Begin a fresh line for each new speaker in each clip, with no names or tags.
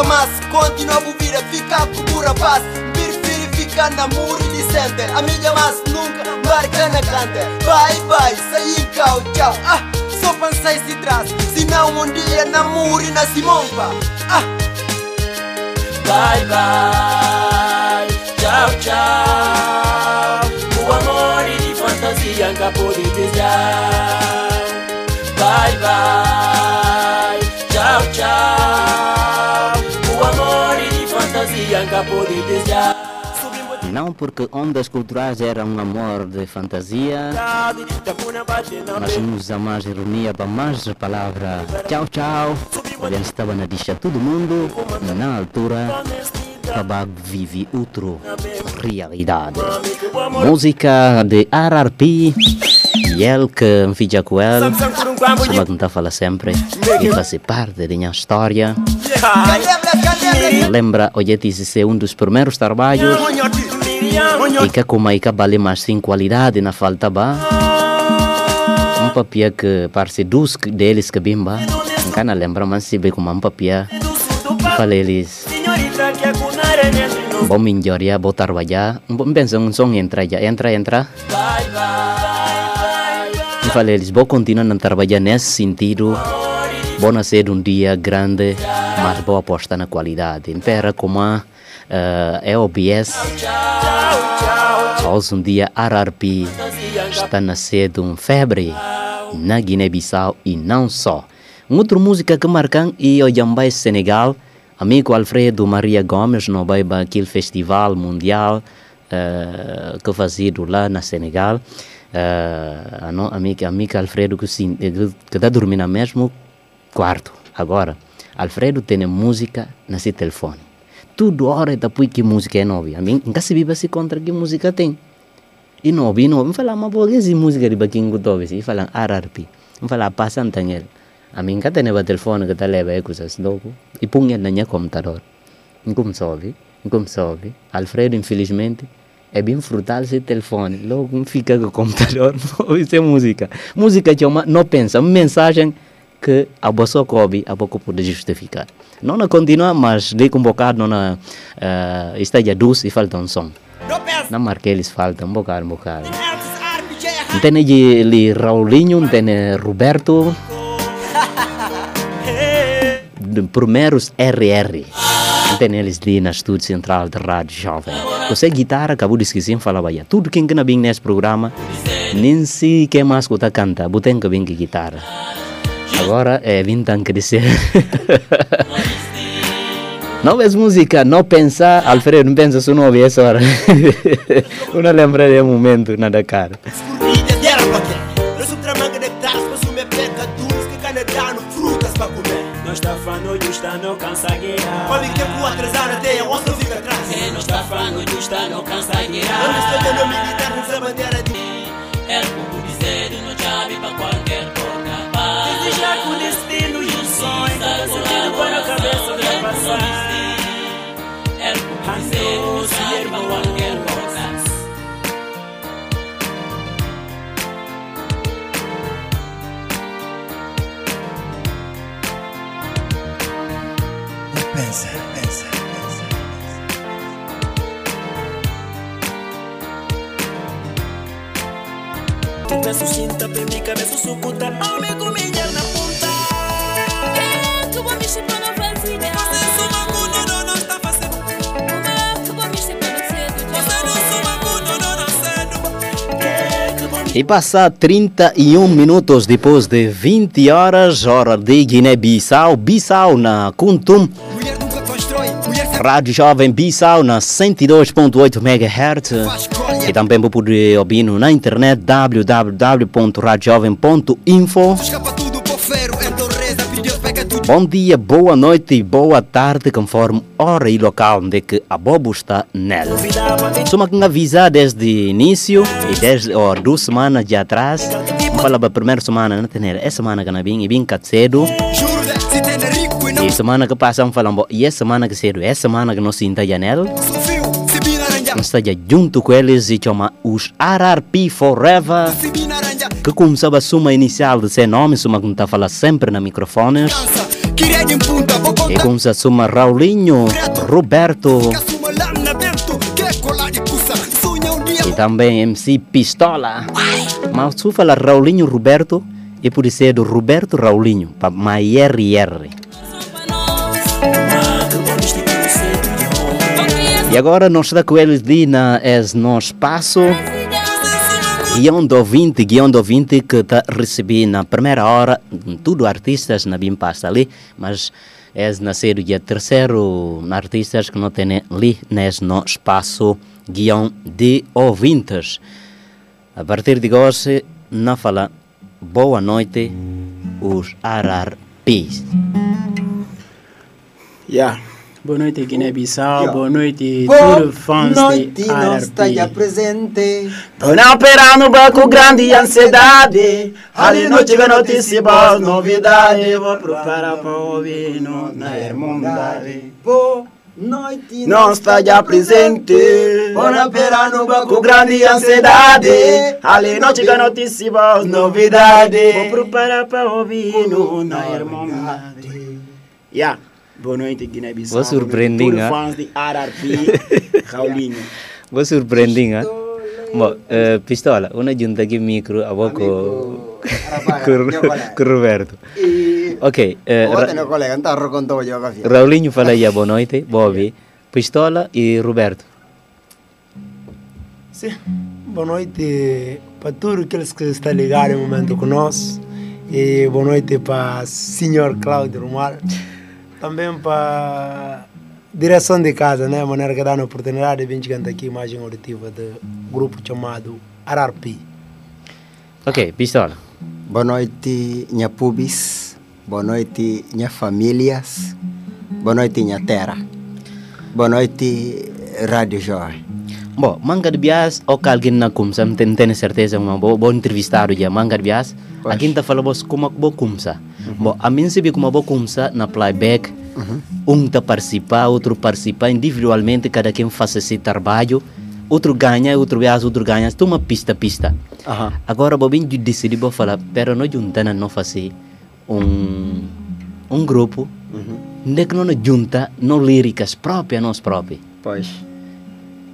nunca mais continua a vida fica a procura paz prefiro ficar na muri decente a minha mas nunca marca na canta. Bye bye saí tchau tchau. Ah só pensei se traz se não um dia namore na Simonpa ah.
Bye bye tchau tchau. O amor de fantasia nunca pode desejar. Bye bye
Não porque ondas culturais era um amor de fantasia, mas usa mais ironia para mais palavra. Tchau tchau. Ele estava na dicha todo mundo, na altura, Tabago vive outra realidade. Música de RRP, e ele que fica com ele, sabe que não fala sempre, e faz parte da minha história. Lembra, hoje disse ser um dos primeiros trabalhos e que como aí que vale mais sem qualidade na falta ba. Um papia que parece dos deles que bimba na lembra mas se bem como um papia. Falei eles bom melhoria bom trabalhar bom pensa um som entra já. Entra entra. Falei eles vou continuar a trabalhar nesse sentido. Bom nascer um dia grande mas vou apostar na qualidade. Impera como a uh, OBS. Hoje um dia RRP está nascendo um febre na Guiné-Bissau e não só. Uma outra música que marcam e o Jambai Senegal, amigo Alfredo Maria Gomes, no para aquele festival mundial uh, que fazia lá na Senegal. Uh, a no, Alfredo que está dormindo no mesmo quarto agora. Alfredo tem música nesse telefone tudo hora depois que música é nova. A mim, nunca se vive se contra que música tem. E nova, e nova. Me fala, mas por que música de baquinho que E fala, RRP. Me fala, passa ele. A mim, nunca tem o telefone que está leva é coisas logo. E põe ele no computador. Como soube, como soube, Alfredo, infelizmente, é bem frutal esse telefone. Logo, fica com o computador, é música. Música que não pensa, uma mensagem que a pessoa cobre, a pouco pode justificar. Não na continua, mas de bocado não na uh, esteja doce e falta um som. Na marquei eles falta um bocado, um bocado. Tem ali Raulinho, tem Roberto. Primeiros RR. Tem eles ali na estúdio central da Rádio Jovem. Você guitarra, acabou de esquecer, falava aí. Tudo quem que não vem nesse programa, nem se quer mais escutar canta, botem que vem que guitarra. Agora é bintang crescer. não vês música, não pensar, Alfredo, não pensa não ouve essa hora. Não lembra de momento, nada cara.
Nós está falando justa, não cansa guerra. Olha que eu atrasar até a outra fica atrás. Nós está falando justa, não cansa guerra. Dando militar, cinta Homem com milhar na ponta
Que para
Você suma não, não está fazendo
Que para não cedo
Você não suma não, não cedo Que
E passar 31 minutos depois de 20 horas, hora de Guiné-Bissau, Bissau na Kuntum, Rádio Jovem Bissau na 102.8 MHz. E também vou poder ouvir na internet www.radiojovem.info. Bom dia, boa noite e boa tarde, conforme hora e local onde que a Bobo está nela. Só que avisar desde o início e desde oh, duas semanas de atrás. Da primeira semana, não tem essa semana que não vim, e vim cá cedo.
E
semana que passa, vamos falar, e essa semana que cedo, essa semana que não se entra janela. Esteja junto com eles e chama os RRP Forever. Que começava a suma inicial de seu nome, suma que não está a falar sempre na
vou
E Kumsa Suma Raulinho, Roberto. E também MC Pistola. Mas se fala Raulinho Roberto, é por ser do Roberto Raulinho, para Maier R. E agora nós está com eles ali na es no espaço. Guião do ouvinte, guião do ouvinte que está recebendo na primeira hora, tudo artistas na Bim passa ali, mas é nascer dia terceiro artistas que não tem ali nesse no espaço guião de ouvintes. A partir de hoje, não fala boa noite, os RRPs.
Yeah. Boa noite, Guiné-Bissau.
Yeah.
Boa noite,
Boa
tudo fãs
noite,
de
não está já
RRP.
presente.
Tô na operar no banco grande e ansiedade. Ali não tive notícia, boas novidades. Vou preparar para ouvir no, na Irmandade.
Boa noite,
Não está já presente.
Vou na pera no banco
Com grande ansiedade. Ali não tive notícia, boas novidades. Vou preparar para ouvir no, na Irmandade. Yeah. Boa noite, Guiné-Bissau.
Vou surpreender,
Tudo
hein?
fãs de RRP. Raulinho.
Vou surpreender, hein? Bom, eh, Pistola, uma junta aqui micro a boca com Roberto.
E
Ok, eh, Ra-
Ontem, colega, recontando eu café.
Raulinho fala aí boa noite, Bobby, Pistola e Roberto.
Sim. Boa noite para todos aqueles que estão ligados no momento conosco. E boa noite para o senhor Cláudio Romar. Também para a direção de casa, né? A maneira que dá a oportunidade de vir cantar aqui uma auditiva do grupo chamado Ararpi.
Ok, Pistola.
Boa noite, minha pubis. Boa noite, minha famílias. Boa noite, minha terra. Boa noite, Rádio Jovem.
Bom, manga de bias ou que alguém na kumsa, não tenho certeza, uma boa, boa entrevistado já, manga de bias. Aqui está falando como boa kumsa. Bom, a mim se como boa kumsa na playback, um está participar, outro participa individualmente, cada quem faz esse trabalho, outro ganha, outro bias, outro ganha, toma pista pista.
Aham.
Agora, Bobinho decidi vou falar, pero não juntando não fazer um um grupo, onde que não junta não líricas próprias nós próprios.
Pois.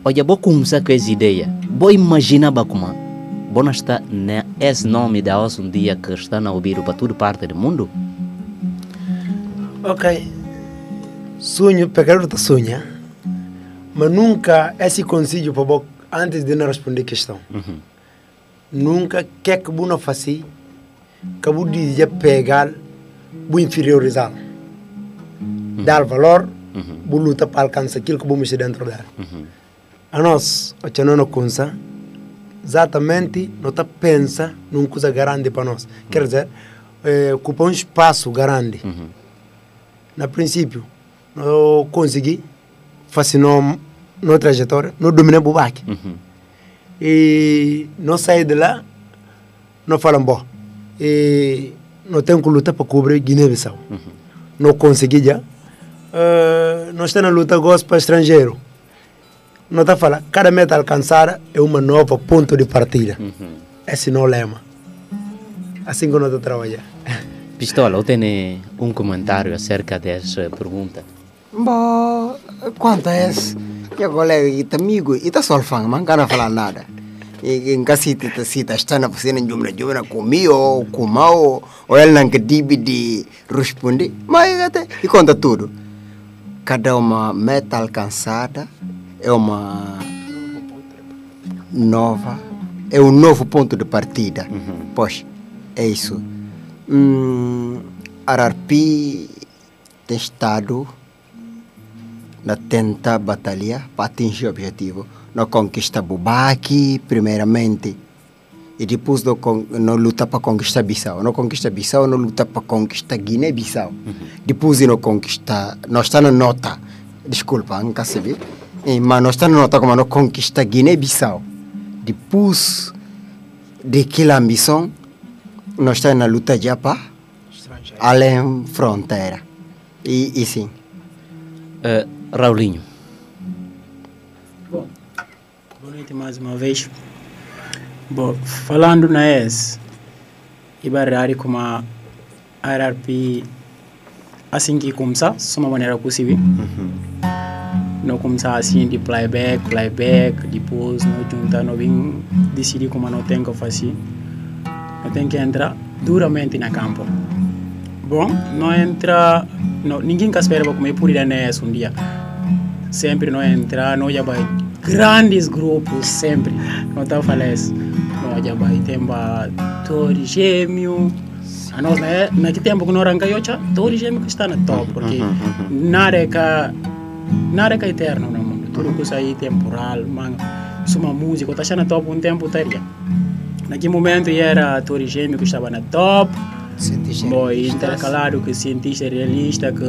Olha, vou começar com essa ideia. Vou imaginar como Vou estar né, esse nome da hoje um dia que está na ouvir para toda parte do mundo.
Ok. Sonho, pecador está sonha. Mas nunca esse conselho para você, antes de não responder a questão.
Uhum.
Nunca quer que não faça, que você diz pegar, você inferiorizar. Dar valor, você luta para alcançar aquilo que você dentro dela. A nós, a gente não consa, exatamente, não está pensa numa coisa grande para nós. Quer dizer, eh, ocupar um espaço grande. Na princípio, não consegui no, no trajetória, não dominei o baque.
Uhum.
E não saí de lá, não falam bom. E não tenho que lutar para cobrir Guiné-Bissau. Não consegui já. Uh, nós estamos na luta gosto para estrangeiro. Não está falando, cada meta alcançada é uma nova ponto de partida. Esse não é o lema. Assim que nós estamos a trabalhar.
Pistola, eu tenho um comentário acerca dessa pergunta.
Bom, quanto é esse? Minha colega e amigo, e tá só falando, mas não falar nada. E em casa se tá está na piscina de uma jovem comi ou comau ou ele não que dibe de responder, mas até e conta tudo. Cada uma meta alcançada é uma nova, é um novo ponto de partida. Pois, é isso. Hum, Ararpi tem estado na tenta batalha para atingir o objetivo. Na conquista Bubaki, primeiramente, e depois con- no luta para conquistar Bissau. No conquista Bissau, no luta para conquistar Guiné-Bissau. Depois no conquista, nós está na nota, desculpa, nunca sabe, Eh, nota como no conquista Guiné-Bissau. Depois daquela ambição, nós está na luta já para além fronteira. E, e sim.
Uh, Raulinho,
Boa noite mais uma vez. Bom, falando na ES, Ibarari como a RRP
assim que começar, de uma maneira possível. Não começar assim de playback, playback, depois não juntar, não vim decidir como não tem que fazer. Não tem que entrar duramente na campo. Bom, não entra, não, ninguém que espera para comer por ir nessa um dia. Sempre não entra, não já vai grandes grupos, sempre. Não está falando isso. Não já vai ter Torre Gêmeo, a nós, né, naquele tempo que nós arrancamos, Torre Gêmeo que está na top, porque nada é que nada é que é eterno no mundo. Tudo que sai temporal, manga. Se uma música está na top um tempo teria. Naquele momento era Torre Gêmeo que estava na top.
Cientista
Bom, intercalado que cientista realista que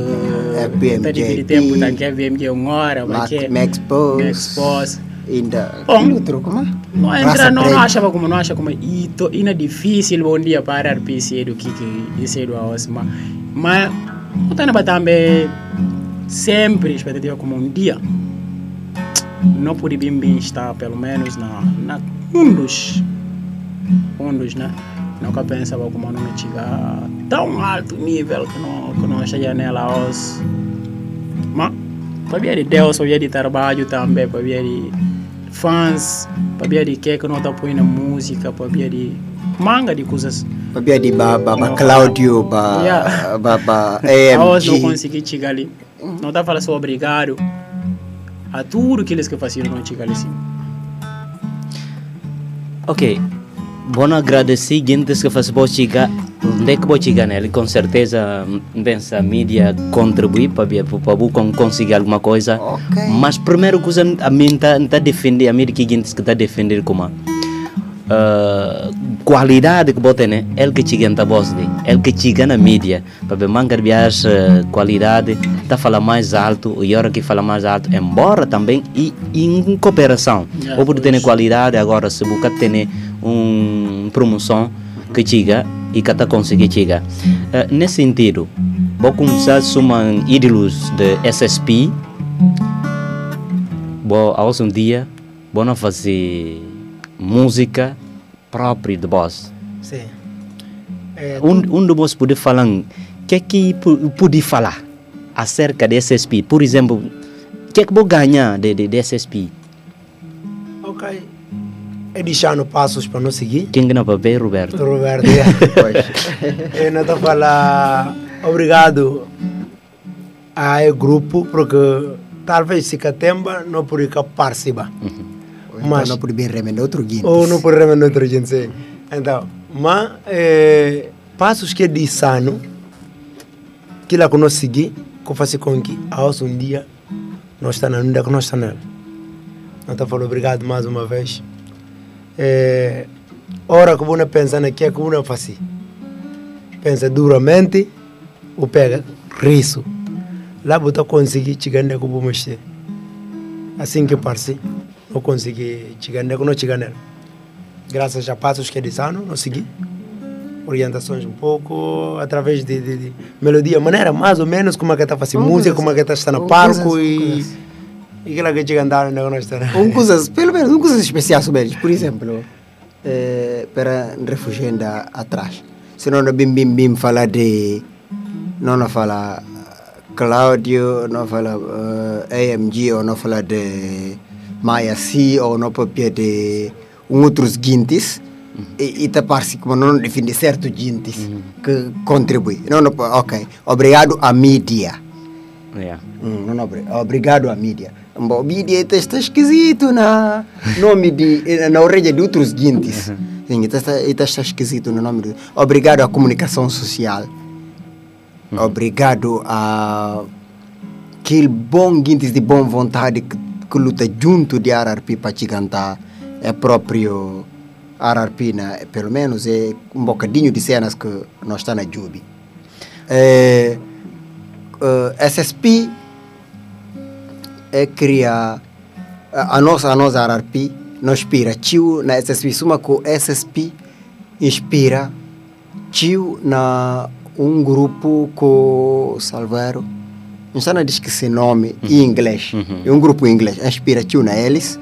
É BMJ,
tá dividir tempo tá que é BMJ uma hora,
Mac-
que
Max Pose.
Max Pose.
Ainda.
Bom.
Outro, como é?
Não entra, não, não achava como, não acha como e to, é difícil bom dia para o PC do que que isso é do Osma. Mas o Tana também sempre expectativa como um dia bem bem estar pelo menos na, na um dos um dos né nunca pensava como não chegar tão alto nível que não que não chegar nela os mas para ver de Deus para ver de trabalho também para ver de fãs para ver de que que não está põe na música para ver de manga de coisas
Babia di ba, ba, ba
Não.
Claudio, ba,
Yeah.
ba, ba
a hoje não
AMG.
consegui chegar ali não está falando só obrigado a tudo que eles que faziam não chegar ali sim
Ok. Bom agradecer gente que faz boa chegar. Onde é que vou chegar nele? Com certeza, pensa a mídia contribuir para para para conseguir alguma coisa.
Ok.
Mas primeiro coisa a mim está tá defender a mídia que gente que está defender como uh, qualidade que bota né? Ele que chega na voz dele, ele que chega na mídia para ver mancar viagem qualidade, tá fala mais alto e hora que fala mais alto, embora também e em cooperação.
Yeah,
Ou por ter qualidade agora se busca ter um promoção que chega e que está conseguir chegar. Uh, nesse sentido, vou começar com ídolos de SSP. Vou aos um dia, vou não fazer música própria de voz.
Sim. É,
Um, um de vós pode falar, o que é que pode falar acerca de SSP? Por exemplo, o que é que vou ganhar de, de, de SSP?
Ok. É deixando passos para não seguir.
Quem não vai ver, Roberto?
Roberto, eu não estou a falar obrigado a esse grupo, porque talvez se catemba não poderia participar.
Mas
Mas-
não pode remendar outro guinho.
Ou não por remendo outra gente. sim. Então, mas é, passos que de sano, que lá que nós seguir, que faz com que aos um dia nós está na onda que nós está nela. Não está falando obrigado mais uma vez. É, hora que você pensa na que é que você faz. Pensa duramente, ou pega riso. Lá você conseguir chegar onde que você mexer. Assim que parece, não consegui chegar onde não chegar nela. Graças a passos que eles ano, não segui. Orientações um pouco, através de, de, de melodia, maneira mais ou menos como é que está fazendo
Um
música, como é que está no palco e. E aquela que chega a andar onde nós estamos.
Um coisas, pelo menos, um coisas especiais sobre eles. Por exemplo, eh, para refugiando atrás. Se não bim bim bim falar de não não fala Cláudio, não fala eh, AMG ou não fala de Maia C ou não papia de um outros guintes e, e tá parece como não defende certo guintes que contribui. Não, não, ok. Obrigado à mídia.
Yeah.
Hum, não, não, obri- obrigado à mídia. Bom, mídia está, esquisito na nome de eh, na orelha de outros guintes. Sim, está, está, está, está esquisito no nome de, Obrigado à comunicação social. Obrigado a aquele bom guintes de boa vontade que, que luta junto de RRP para te cantar é próprio RRP, né? pelo menos é um bocadinho de cenas que nós está na Jubi. É, eh, SSP é criar a, nossa a nossa RRP não inspira tio na SSP suma com SSP inspira tio na um grupo com Salvero não está na diz que esse nome em inglês é um grupo em inglês inspira tio na eles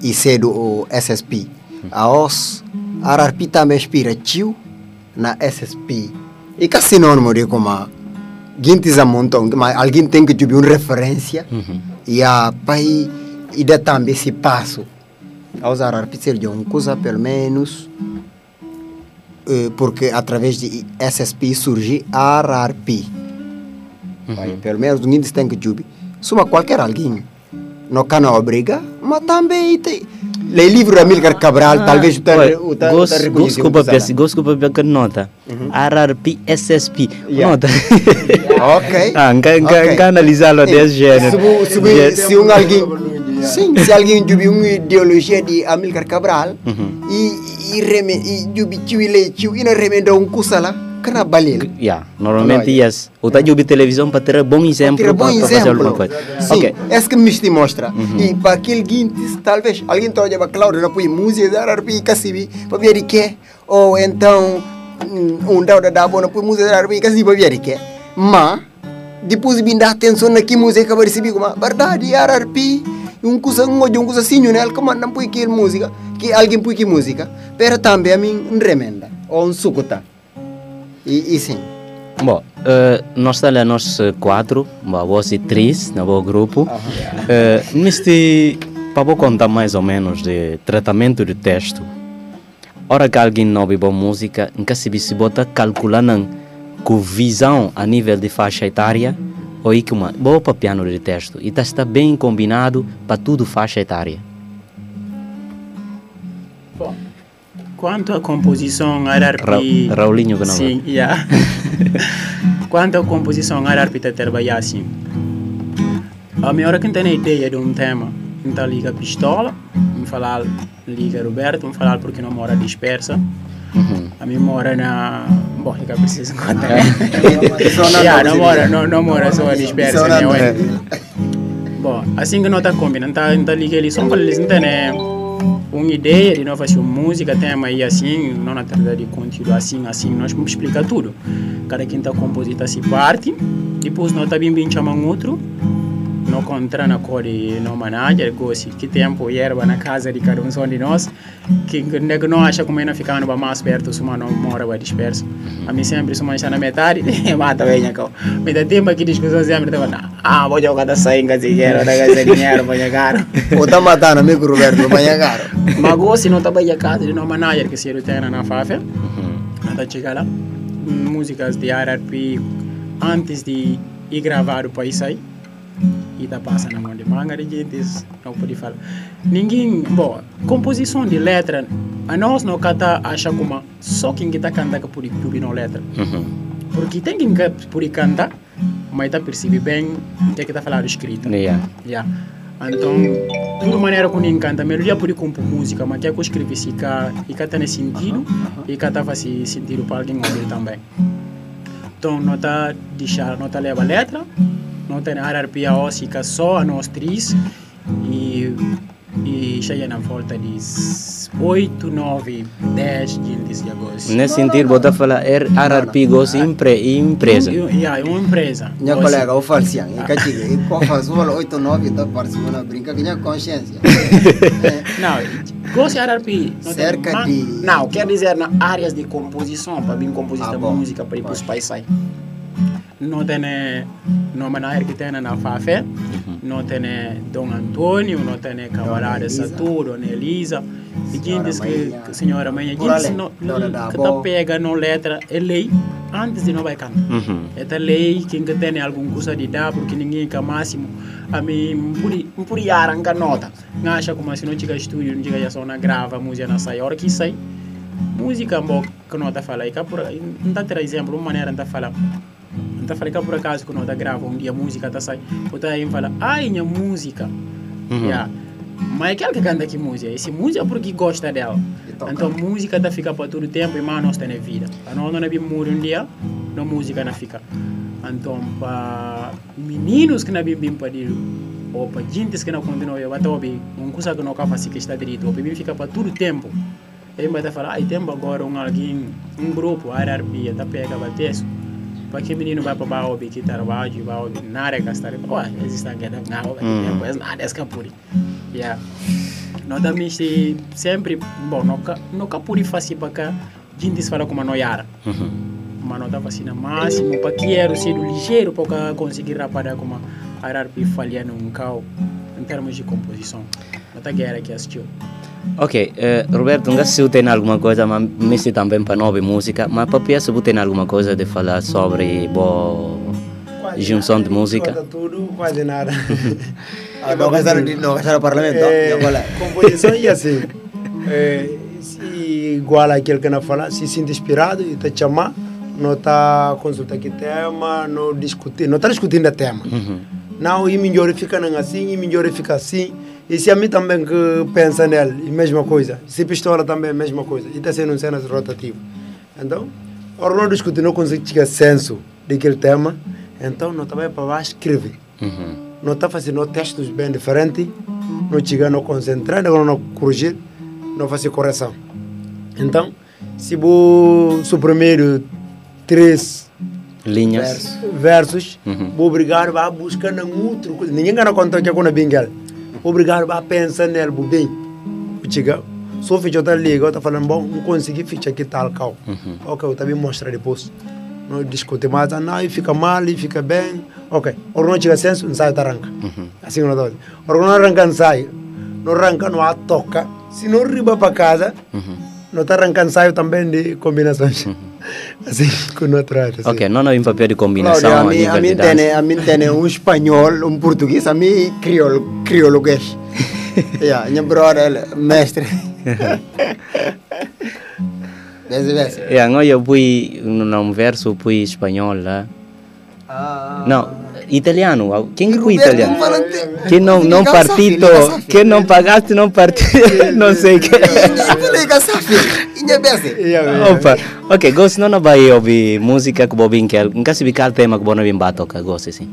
e cedo o SSP a os a RRP também inspira tio na SSP e que é sinônimo de como a gintis a montão, mas alguém tem que ter uma referência e a pai e dá também esse passo a usar a ser de uma coisa pelo menos eh, porque através de SSP surge RRP Pai, pelo menos ninguém tem que ter suma qualquer alguém não cana obriga mas também tem Lei livro da Amílcar Cabral, talvez o
Olha,
o
gosto- gosto
reconhecido
com
por
papel,
Sara.
gosto com papel que nota. RRP, SSP. Nota.
Ok.
Ah, nunca, analisá-lo desse gênero.
Se, um alguém, sim, se alguém tiver uma ideologia de Amílcar Cabral e e reme e jubi tiwi le tiwi ina remenda um kusala kana balil.
Yeah, normalmente
Olha.
yes. O tá de televisão para ter bom exemplo
Tira bom
para fazer
exemplo.
alguma coisa.
Sim,
Ok.
é que me te mostra. E para aquele guintes, talvez alguém trabalha para Cláudio, não põe música, dar arpi, casibi, para ver de quê? Ou então, hum, um dado da boa, não põe música, dar arpi, casibi, para ver de quê? Mas, depois de dar atenção naquela música, para receber como, verdade, arpi, um coisa, um um coisa assim, né? Como não põe aquela música, que alguém põe aquela música, pero também a mim, um remenda, ou um sucuta. E, e sim.
Bom, eh, nós estamos nós eh, quatro, bom, você três, no bom grupo. Eh, neste, para vou contar mais ou menos de tratamento de texto. Ora que alguém não ouve boa música, nunca se se bota calculando com visão a nível de faixa etária, ou que uma boa para piano de texto. E tá, está bem combinado para tudo faixa etária.
Quanto à composição RRP...
Ra Raulinho que não
Sim, yeah. quanto à composição RRP está trabalhar assim. A minha hora que tem a ideia de um tema, então liga a pistola, me falar, liga Roberto, me falar porque não mora dispersa. A mim mora na. Bom, eu preciso contar. yeah, não mora, não, não mora só dispersa, né? Bom, assim que nós está combinando, tá, tá liga eles só para eles não terem uma ideia de fazer música, tema aí assim, não na tratar de conteúdo assim, assim, nós vamos explicar tudo. Cada quem está compositor se parte, depois nós também bem chamam outro, não contra na cor de não manager, gosto que tempo erva na casa de cada um só de nós, que que não acha como ainda ficando para mais perto, se uma não mora vai disperso. A mim sempre se uma está na metade, mata bem a cau. Mas da tempo aqui discussão sempre estava, ah, vou jogar da sainga se quero, da casa de dinheiro, vai jogar.
Ou tá matando amigo Roberto, amanhã caro.
Mas gosto não está bem a casa de não manager que se tem na FAFE, até chegar lá, músicas de RRP antes de ir gravar o país aí e tá passando na mão de manga de gente, não pode falar. Ninguém, bom, composição de letra, a nós não canta acha como só quem está cantando que pode subir na letra. Porque tem quem que pode cantar, mas está percebe bem o que está falando escrito.
Yeah.
Yeah. Então, tudo maneira que ninguém canta, melodia pode compor música, mas que que eu escrevi se cá e cá tem sentido e cá tá fazendo sentido para alguém ouvir também. Então, não tá deixar, não tá leva letra, não tem RRP a óssica só a nós três e e chega na volta de 8, 9, 10 dias de agosto.
Nesse sentido, botar falar R- RRP gosto empre, empresa.
E, é uma empresa.
Minha colega, o Falcian, e Catiga, e qual faz o 8, 9, tá participando na brinca, que minha consciência.
Não, gosto de tem
Cerca de-
Não, quer dizer na áreas de composição, para bem composição
Ah,
de música, para ir para os países. Não tem não manager que tem na FAFE, não tem Dom Antônio, não tem camarada. Saturo, Dona Elisa. E
Senhora
diz que senhora Manha,
Por
diz não- que tá pega no letra é lei antes de não vai cantar.
Uhum.
Esta lei, quem que tem algum curso de dar, porque ninguém que máximo, a mim, não podia arrancar nota. Não acha como se não chega estúdio, não chega só na grava, a música não sai. A hora que sai, música bom que nota fala. E cá por, não está ter exemplo, uma maneira não está falando. Está falando que por acaso que nota grava, um dia a música está sai. Outra aí fala, ai, minha música.
Uhum.
Yeah. Mas é aquele que canta aqui música. Esse música é porque gosta dela. Então música tá fica para todo tempo e mais nós tem vida. A nós não é bem morrer um dia, não música não fica. Então para meninos que não é bem bem para ou para gente que não continua eu até ouvir um coisa que não fazer que está direito, ou bem fica para todo tempo. Aí vai falar, ai tempo agora um alguém, um grupo, RRB, até pega bater para que menino vai para baixo ouvir que trabalho, vai ouvir nada gastar. Ué, existe aqui, não,
Hum.
depois nada escapuri. Yeah. Nós também se sempre, bom, nunca, nunca pude fazer para cá, gente fala como não yara.
Uhum.
mas não estava assim no máximo, para que era ser ligeiro para conseguir rapadar como a RRP falha num carro em termos de composição. Não está que era que assistiu.
Ok, eh, Roberto, não sei se tem alguma coisa, mas me também para nova música, mas para se você tem alguma coisa de falar sobre boa junção de música.
Quase tudo, quase nada.
Ah, não gastaram di- não gastaram parlamento,
É, composição e assim. É, se igual aquele que não fala, se sente inspirado e te chamar, não está consultando que tema, não discutir, não está discutindo o tema. Não, e melhor fica não assim, e melhor fica assim. E se a mim também que pensa nele, mesma coisa. Se pistola também, mesma coisa. E está sendo um cenas rotativo. Então, não discutir, não consegue ter senso daquele tema, então não também para baixo escreve
Uhum.
não está fazendo textos bem diferentes, não chega a concentrar, não não corrigir, não fazer correção. Então, se vou suprimir três
Linhas.
versos,
Uhum.
vou obrigar a buscar outro. Ninguém gana conta que é quando bem Vou obrigar a pensar nele bem. Vou chegar, só ficha outra liga, eu tô falando, bom, não consegui ficha aqui tal cal. Ok, eu também mostrar depois. Não discute mais, ah, não, e fica mal, e fica bem. Ok, ou não chega senso, ensaio tá arranca. Assim não dá. Ou não arranca ensaio, não arranca, não toca. Se não riba para casa, não está arrancando ensaio também de combinações. Assim, com não trata.
Ok, não há um papel de combinação
a
a
mim, a mim tem, a mim tem um espanhol, um português, a mim crioulo, criouloguês. yeah, minha brother, ele, mestre. Vese.
É, agora eu fui num verso, fui espanhol lá.
Ah.
Não, italiano. Quem que
Roberto
italiano? Que não, não partido, que não pagaste, não partido, não sei o que. Opa, ok, gosto não vai ouvir música que bobin que nunca se bicar tema que bono bem batoca, gosto assim.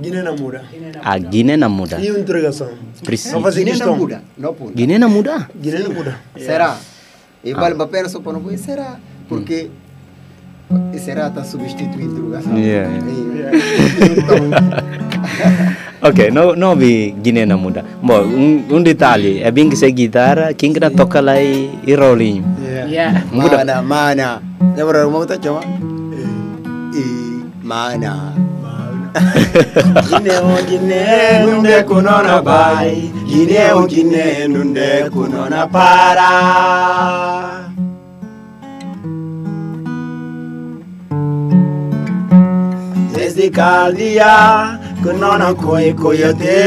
Guiné não muda.
A Guiné não muda.
E uma interrogação.
Precisa.
Não fazer
Guiné
questão.
não muda.
Guiné não muda.
Guiné não muda.
Será? E vale a pena só para não ver, será? Porque e será está substituindo o lugar, sabe?
Yeah,
E- Então,
Ok, não, não vi Guiné não muda. Bom, um, um detalhe, é bem que se guitarra, quem que não toca lá e, e rolinho.
Yeah.
Muda.
mana, mana. Bro, mau tak coba? I mana. Guinea, Guinea, nunde kunona bai. Guinea, Guinea, nunde kunona para. Caldia, kunona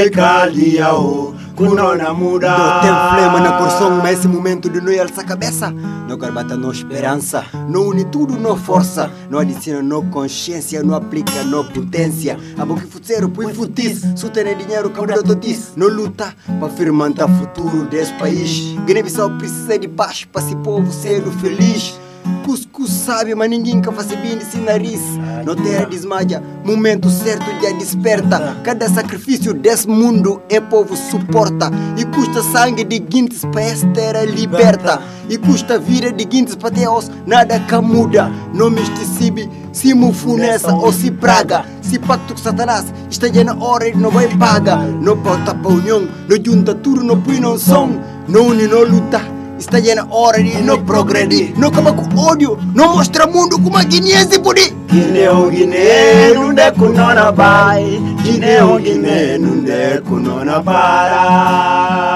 caldia o. Kunona muda. Não tem flema na coração, mas esse momento de nós alça a cabeça. Não garbata no esperança, não une tudo no força, não adiciona no consciência, não aplica no potência. A boca futeiro, põe futis, se tem dinheiro, cabelo totis. Não luta para o futuro desse país. Guiné-Bissau precisa de paz para esse povo ser feliz. Cuscuz sabe, mas ninguém quer fazer bem desse nariz. Não terra desmaia, momento certo já desperta. Cada sacrifício desse mundo é povo suporta. E custa sangue de guintes para esta terra liberta. E custa vida de guintes para Deus, nada que muda. Não misticibe, se mufunessa ou se praga. Se pacto com Satanás está já na hora e não vai paga. Não bota para união, não junta tudo, não põe não som. Não une, não luta. Está já na hora de não progredir. Não acaba com ódio. Não mostra mundo como a Guiné se pode. Guiné, oh Guiné, não é com nona vai. Guiné, oh Guiné, não é com nona para.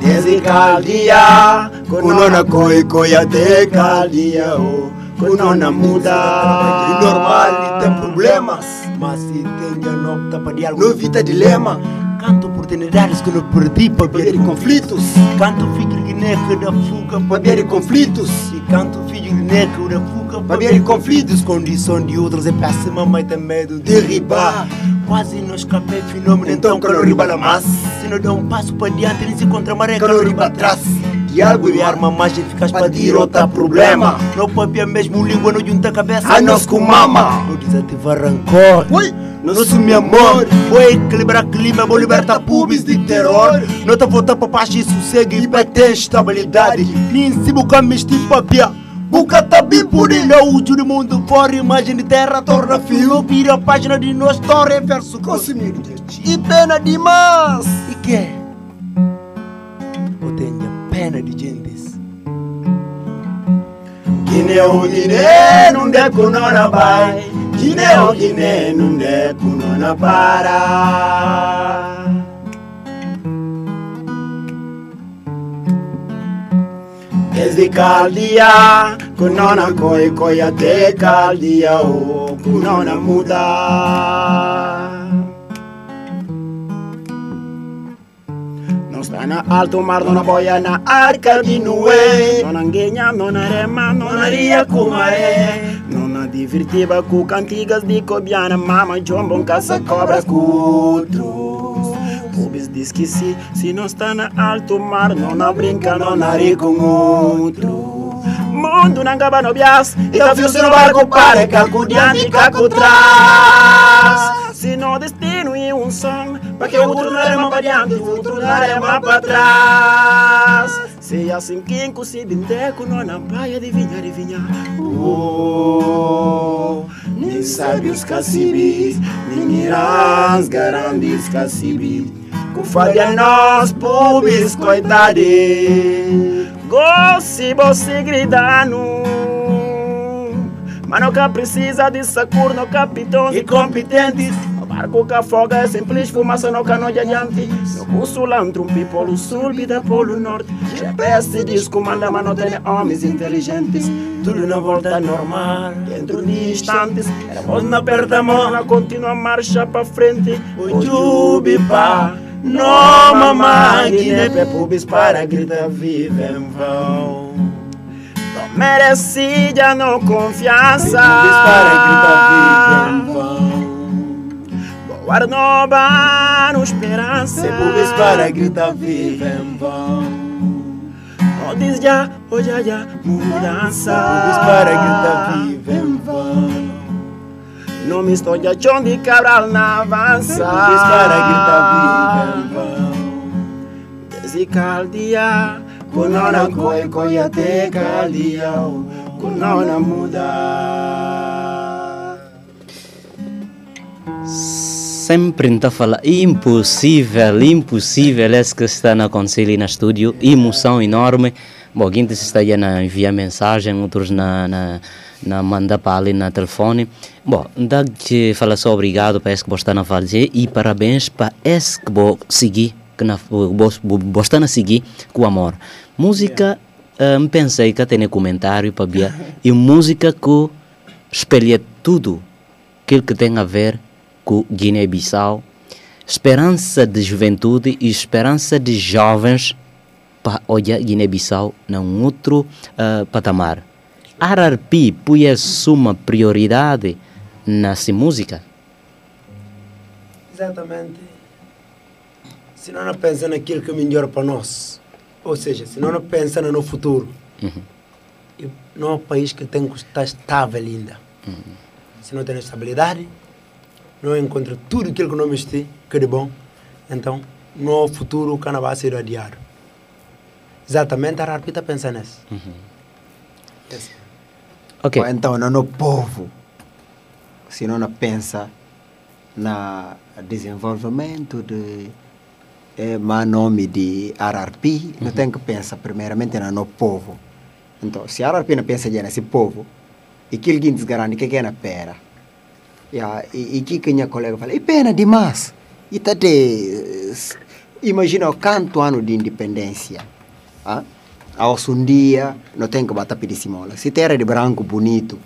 Desde caldia, kunona koi koi até caldia, oh. Kunona muda. É normal, tem problemas.
Mas se tem já não diálogo.
Não evita dilema.
Canto oportunidades que não perdi para
ver conflitos.
Canto filho de neca da fuga
Para ver conflitos.
E canto filho de neca da fuga
Para ver conflitos.
Condição de outros é péssima, mas tem medo de
Derribar.
Quase não escapei fenômeno,
Então,
então
calor
calor
riba
mas Se não der um passo para diante, nem se contra maré,
Calor riba atrás. Diálogo
E arma mais eficaz
Para derrotar problema.
Não papia mesmo língua, não junta cabeça
A nós com mama.
Não desativar rancor
Oi,
Nosso meu amor, vou equilibrar clima, vou libertar pubs de terror. Não tá voltando para paz e sossego e para ter estabilidade. Nem se buscar mistir papia. Buca tá bem por ele, é útil do mundo fora, imagem de terra, torna fio, vira a página de nossa história, verso
Consumir E pena demais.
E que? Eu tenho plena de gentes.
Guiné o Guiné não é kunona bai. Guiné o Guiné não é kunona para. Desde caldia kunona koi koi até caldia o kunona muda Non sta na alto mar, non boia na arca di Noé Non angegna, non rema, non aria kumare Non divertiva cu cantigas di cobiana Mama jombo um caça cobras cutros Pubis diz que se, se não está na alto mar Não a brinca, não ari com outro Mundo não acaba no bias E tá fio se no barco para Caco diante, caco trás Se no destino e um som Para que o outro não rema para diante O outro não rema para trás Se assim quem consigo Deco não na praia adivinha, adivinha. Oh, nem sabe os cacibis Nem irãs garantes cacibis Cufadia nós pubis coitade. Gosse você gritando Mas nunca precisa de sacur no capitão e competentes Barco que afoga é simples fumaça no cano de adiante. No curso landro um polo sul vida polo norte. GPS diz comanda mas não tem homens inteligentes. Tudo na volta normal Dentro de instantes. Éramos na perda mão Continua a marcha pra frente. O jubipa No mamãe Guiné pubis para gritar vive em vão. Não mereci já não confiança. Para gritar vive no esperança. Pubis para gritar vive em vão. Não diz já, hoje já, já mudança. Pubis para gritar vive em vão. Não me estou de achão de cabral na avança. Pubis para gritar vive em vão. Desde caldia Kunona koi koi até caldia Kunona muda
Sempre está fala impossível, impossível é que está na conselho na estúdio, emoção enorme. Bom, quem está aí na enviar mensagem, outros na, na, na mandar para ali na telefone. Bom, dá que fala só obrigado para esse que está na fazer e parabéns para esse que vou seguir, que na você está na seguir com amor. Música, um, pensei que tem comentário para Bia, e música que espelha tudo aquilo que tem a ver com Guiné-Bissau, esperança de juventude e esperança de jovens para olhar Guiné-Bissau num outro uh, patamar. RRP põe uma prioridade nessa música?
Exatamente. Se não pensa naquilo que é melhor para nós, ou seja, se não pensa no futuro,
Uhum.
e não é um país que tem que estar estável ainda. Se não tem estabilidade, não encontra tudo aquilo que não mexer, que é de bom, então no futuro o cana vai ser adiado. Exatamente, a Arpi está pensando nisso. Yes.
Ok.
Então, não no povo, se não pensa na desenvolvimento de é, má nome de RRP, não tem que pensar primeiramente no povo. Então, se a RRP não pensa já nesse povo, e que ele desgarante que é na pera. Ya, e, e que que minha colega fala, e pena demais. E tá de, imagina o quanto ano de independência. Ah? Um dia, não tem que bater pedir simola. Se terra de branco bonito,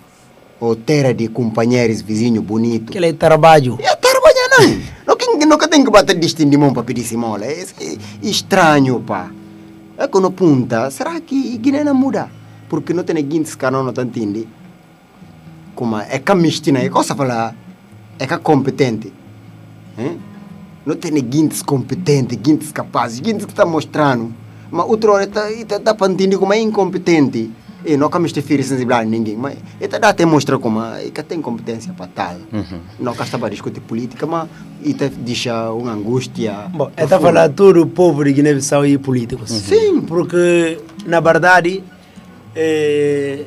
ou terra de companheiros vizinhos bonito,
Aquele é trabalho.
é trabalhar não. Não que nunca tem que bater mão para pedir simola. É, é estranho, pá. É quando punta, será que Guiné não muda? Porque não tem ninguém que não está entendendo. Como é que a mistina, é é que é competente. Hein? Não tem ninguém competente, ninguém capaz, ninguém que está mostrando. Mas outra hora está tá, tá para entender como é incompetente. E não que ferir sensibilidade a ninguém, mas ele dá até mostrar como é que tem competência para tal. Não que está para discutir política, mas ele deixa uma angústia.
Bom, é está falar todo o povo de Guiné-Bissau e políticos.
Sim.
Porque, na verdade, é,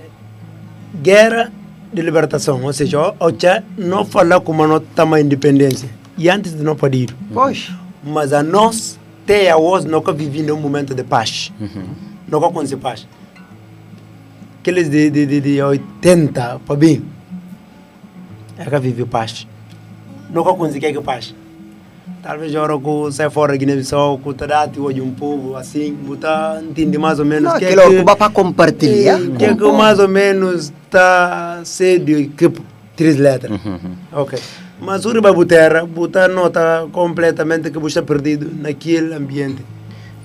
guerra de libertação, ou seja, o não fala como não estamos independência. E antes de não poder.
Pois.
Mas a nós, até hoje, nunca vivemos um momento de paz. com quando se paz. Aqueles de, de, de, de 80 para bem. É que vive paz. Quando se quer que paz. Talvez a hora que sai fora da Guiné-Bissau, que está dado hoje um povo assim, botar, entende mais ou menos
Não,
que é
aquilo
que-
que dá para compartilhar.
que é que mais ou menos está cedo que três letras. Ok. Mas o Riba Butera, botar nota completamente que você está perdido naquele ambiente.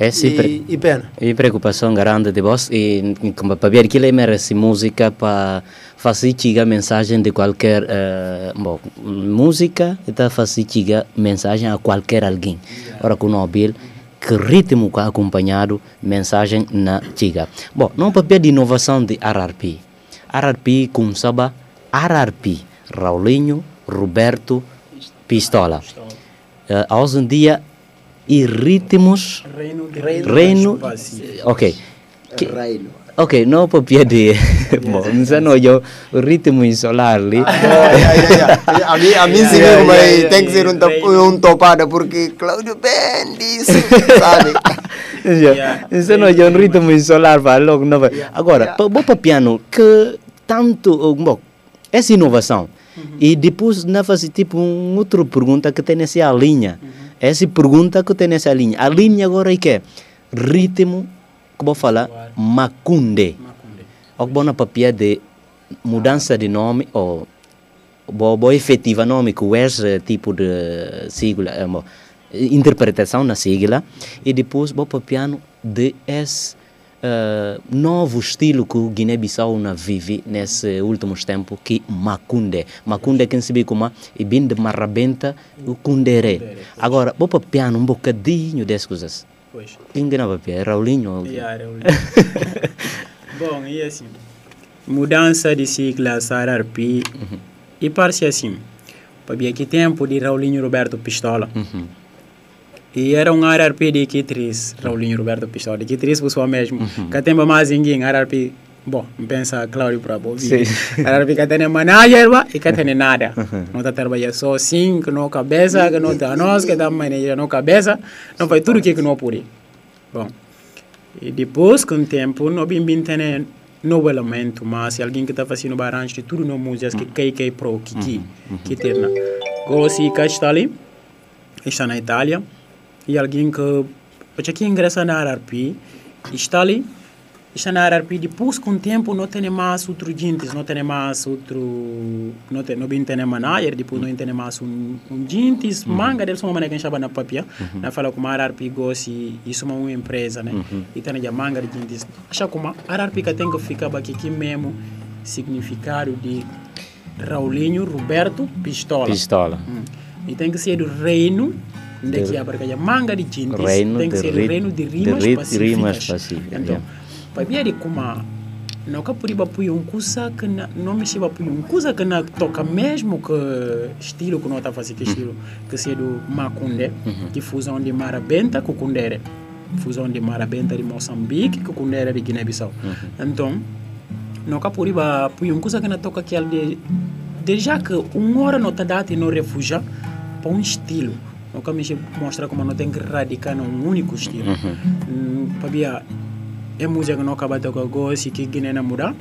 É sim,
e, e pena.
E preocupação grande de vós e como para ver que ele merece música para fazer chegar mensagem de qualquer eh, bom, música está fazer chegar mensagem a qualquer alguém. Ora com o Nobel que ritmo que acompanhado mensagem na chega. Bom, não papel de inovação de RRP. RRP com saba RRP Raulinho, Roberto, Pistola. Eh, hoje em dia e ritmos.
Reino de
reino ok. Que-
Reino.
ok não papel de bom não não eu o ritmo insolar ali
a mim, a mim viu, mas
yeah, yeah,
tem que ser um, top,
Reino.
um topada, porque Cláudio Ben disse, sabe?
Não é um ritmo insolar para logo não vai. Agora, para o piano que tanto, uh, bom, essa inovação e depois na fazer tipo um outro pergunta que tem nessa linha. Essa pergunta que tem nessa linha. A linha agora é que é ritmo, que vou falar, macunde. O que na papel de mudança de nome ou bo, bo efetiva nome que esse tipo de sigla, eh, interpretação na sigla e depois bo piano de esse eh, novo estilo que o Guiné-Bissau vive nesses últimos tempos que Macunde. Macunde quem se como e bem de marrabenta o Kundere. Agora, bo piano um bocadinho dessas coisas.
Pois.
Quem que não papel? Raulinho?
Yeah, Raul. Bom, e assim, mudança de siglas RRP e parece assim, para aqui tempo de Raulinho Roberto Pistola.
Uhum.
E era um RRP de Q3, Raulinho Roberto Pistola, de Q3 pessoal mesmo. Que tem mais ninguém, RRP, bom, pensa Cláudio para ouvir. RRP que tem manager e que tem nada. Não está trabalhando só assim, que não cabeça, que não está nós, que está manager não cabeça, não faz tudo que não pode. Bom, e depois, com o tempo, não bem bem tem novo elemento, mas alguém que está fazendo barranjo de tudo no música, que cai, cai pro, que que, que terna. Gossi, que está ali, está na Itália, e alguém que, porque aqui ingressa na RRP, está ali, está na RRP, depois com o tempo não tem mais outro jintes, não tem mais outro, não tem, não bem tem manager, depois não tem mais um, um jintes, manga deles, uma maneira que chama na papia, na fala como a RRP Gossi, isso é uma empresa, né, e tem a manga de jintes, acha como a RRP que tem que ficar aqui, aqui mesmo, significado de Raulinho Roberto Pistola.
Pistola.
Hum. E tem que ser do reino daqui
De-
a porque manga de tintes
Reino
tem que
de
ser
ri-
do reino de
de
rimas
ri-
pacíficas.
rimas pacíficas,
Então,
yeah.
para mim é como não que por ir um coisa que na, não me chama por um coisa que na toca mesmo que estilo que não está fazendo que estilo que ser do Macunde que fusão de Marabenta com Kundere fusão de Marabenta de Moçambique com Kundere de Guiné-Bissau então não que por ir um coisa que na toca que de de já que uma hora não está dado e não refugia para um estilo não que me mostra como não tem que radicar num único estilo Hum, para mim é música que não acaba de gosto que Guiné na mudar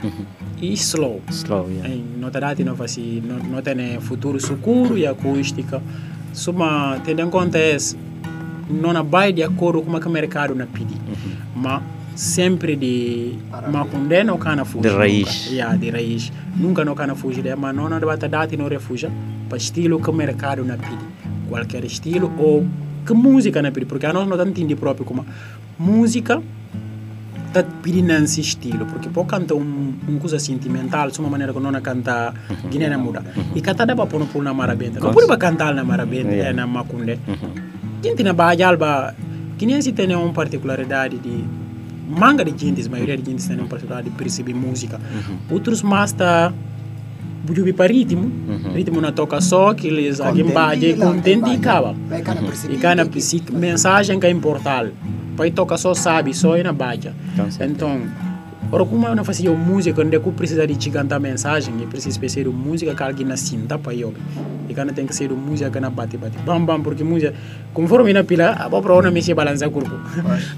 e slow.
Slow, yeah.
Em nota dati não faz não não tem futuro seguro e acústica suma tendo em conta é não vai de acordo com o que o mercado na pedi mas sempre de mas quando não cana fugir
De raiz.
nunca. yeah, de raiz. Nunca não cana fugir é mas não não vai dati não refugia para estilo que o mercado na pedi qualquer estilo ou que música pedi porque a nós não entende próprio como música está pedindo estilo, porque pode cantar um, um coisa sentimental, de uma maneira que não canta Guiné na muda. E cantar dá para pôr no na marabenta. Não pode cantar na marabenta,
Yeah.
é na macunde. Gente na Bahia Alba, Guiné se tem uma particularidade de manga de gente, a maioria de gente tem uma particularidade de perceber música. Outros mais tá bujubi para ritmo, ritmo na toca só, que eles alguém baje contente e acaba.
Vai cada perceber.
E cada mensagem que é importante. Pai toca só sabe, só é na
certeza.
Então, Ora, como eu não fazia música, onde eu precisa de te cantar mensagem, eu preciso ser uma música que alguém na cinta para eu. E quando tem que ser uma música que não bate, bate, bam, bam, porque música, conforme na pila, a para uma me se balança o corpo.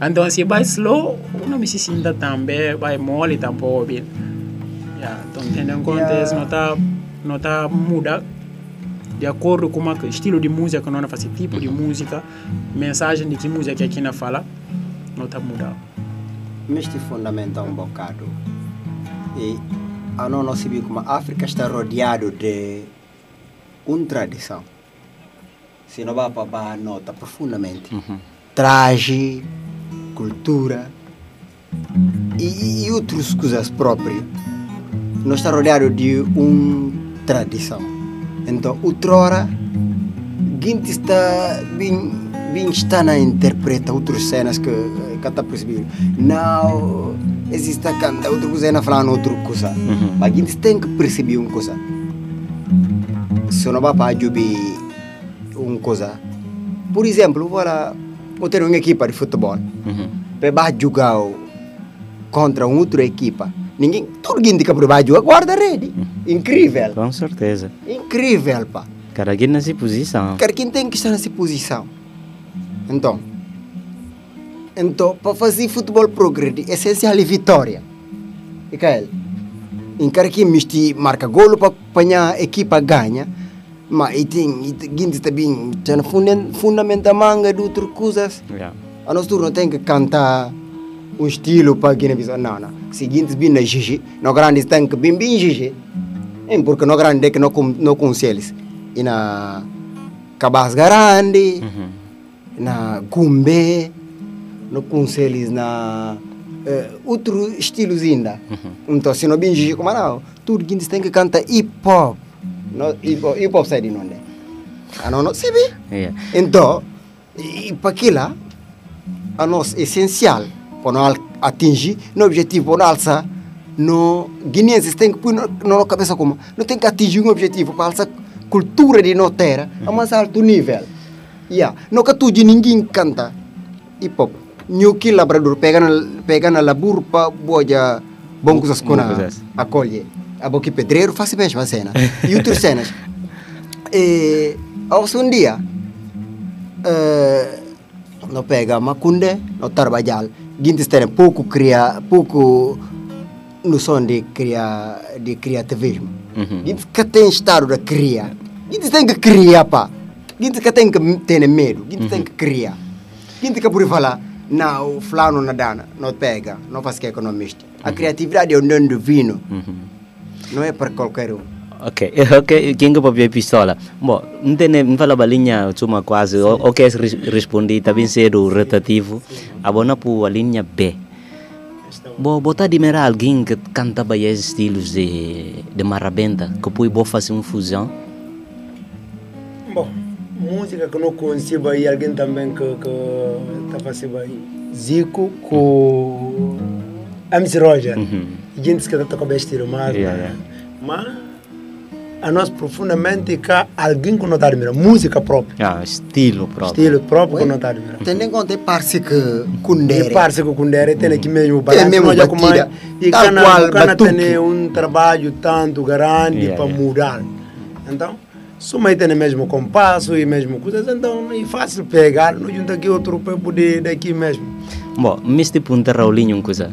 Então, se vai slow, uma me se sinta também, vai mole, tampouco bem. Yeah, então, tendo em conta isso, não está não tá muda de acordo com o estilo de música que nós fazemos, tipo de música, mensagem de que música que aqui na fala, não está mudando.
Mas te fundamenta um bocado. E a não nós sabemos como a África está rodeado de uma tradição. Se não vai para a nota profundamente. Traje, cultura e, e outras coisas próprias. Nós está rodeado de uma tradição. Então, outrora, gente está bem, bem está a interpretar outras cenas que que está percebendo. Não, existe a canta outra coisa na falando outra coisa. Mas a gente tem que perceber uma coisa. Se não vai para uma coisa. Por exemplo, vou eu tenho uma equipa de futebol. Para jogar contra uma outra equipa. Ninguém, todo mundo que vai jogar guarda rede. Incrível.
Com certeza.
Incrível, pá.
Cada quem nessa posição.
Cada quem tem que estar nessa posição. Então, então para fazer futebol progredir, é essencial é vitória. E Kael, em quem misti marca golo para apanhar a equipa ganha, mas e tem, e tem também, tem fundamenta manga de outras coisas.
Yeah.
A nosso turno tem que cantar um estilo para quem não não, não. Seguinte, bem na Gigi, no grande que bem bem Gigi. É porque no grande é que não não conselhos. E na Cabas Grande, na Gumbe, no conselhos na uh, outro estilos ainda. Então, se não bem Gigi como não, tudo que tem que cantar hip hop. No, hip hop, hip hop sai de onde? Ah, não, não, sabe?
Yeah.
Então, para aquilo, a nós essencial para nós atingir no objetivo, para alçar, no guineenses tem que pôr na nossa cabeça como não tem que atingir um objetivo para alçar cultura de nossa terra a mais alto nível. Yeah. Não que tudo ninguém canta hip hop. Que labrador pega na pega na labur para boa bom
Bom coisas.
acolhe. A boca pedreiro faz a cena. E outras cenas. E ao um dia eh, não pega macunde, não trabalhar. Gintes tem pouco cria, pouco noção de criar de criativismo.
Uhum.
Gintes que tem estado de criar. Gintes tem que criar pá. Gintes que tem que ter medo. Gintes tem que criar. Gintes que por falar não, o fulano na dana, não pega, não faz que é economista. A criatividade é um dom divino. Não é para qualquer um.
Ok, ok, quem que pode pistola? Bom, não tem não fala balinha, cuma quase, o o que é res- responder, também ser o rotativo, abona por a linha B. Bom, botar de mera alguém que canta esses estilos de, de marabenta, que pode boa fazer uma fusão.
Bom, música que não consigo aí, alguém também que está fazendo aí. Zico com MC Roger. Gente que está com estilo, mas,
Yeah, yeah.
mas a nós profundamente que alguém que não está admirando, música própria,
Ah, estilo próprio.
estilo próprio que não está admirando.
Tendo em conta, parece que Kundere.
parece que o Kundere tem aqui mesmo o balanço,
mesmo
nós já com
batida.
mais- e
Tal
cana,
qual,
cana tem um trabalho tanto grande
Yeah,
para
yeah.
mudar. Então, suma tem mesmo compasso e mesmo coisas, então é fácil pegar, não junta aqui outro povo de, daqui mesmo.
Bom, mas tipo um Raulinho uma coisa.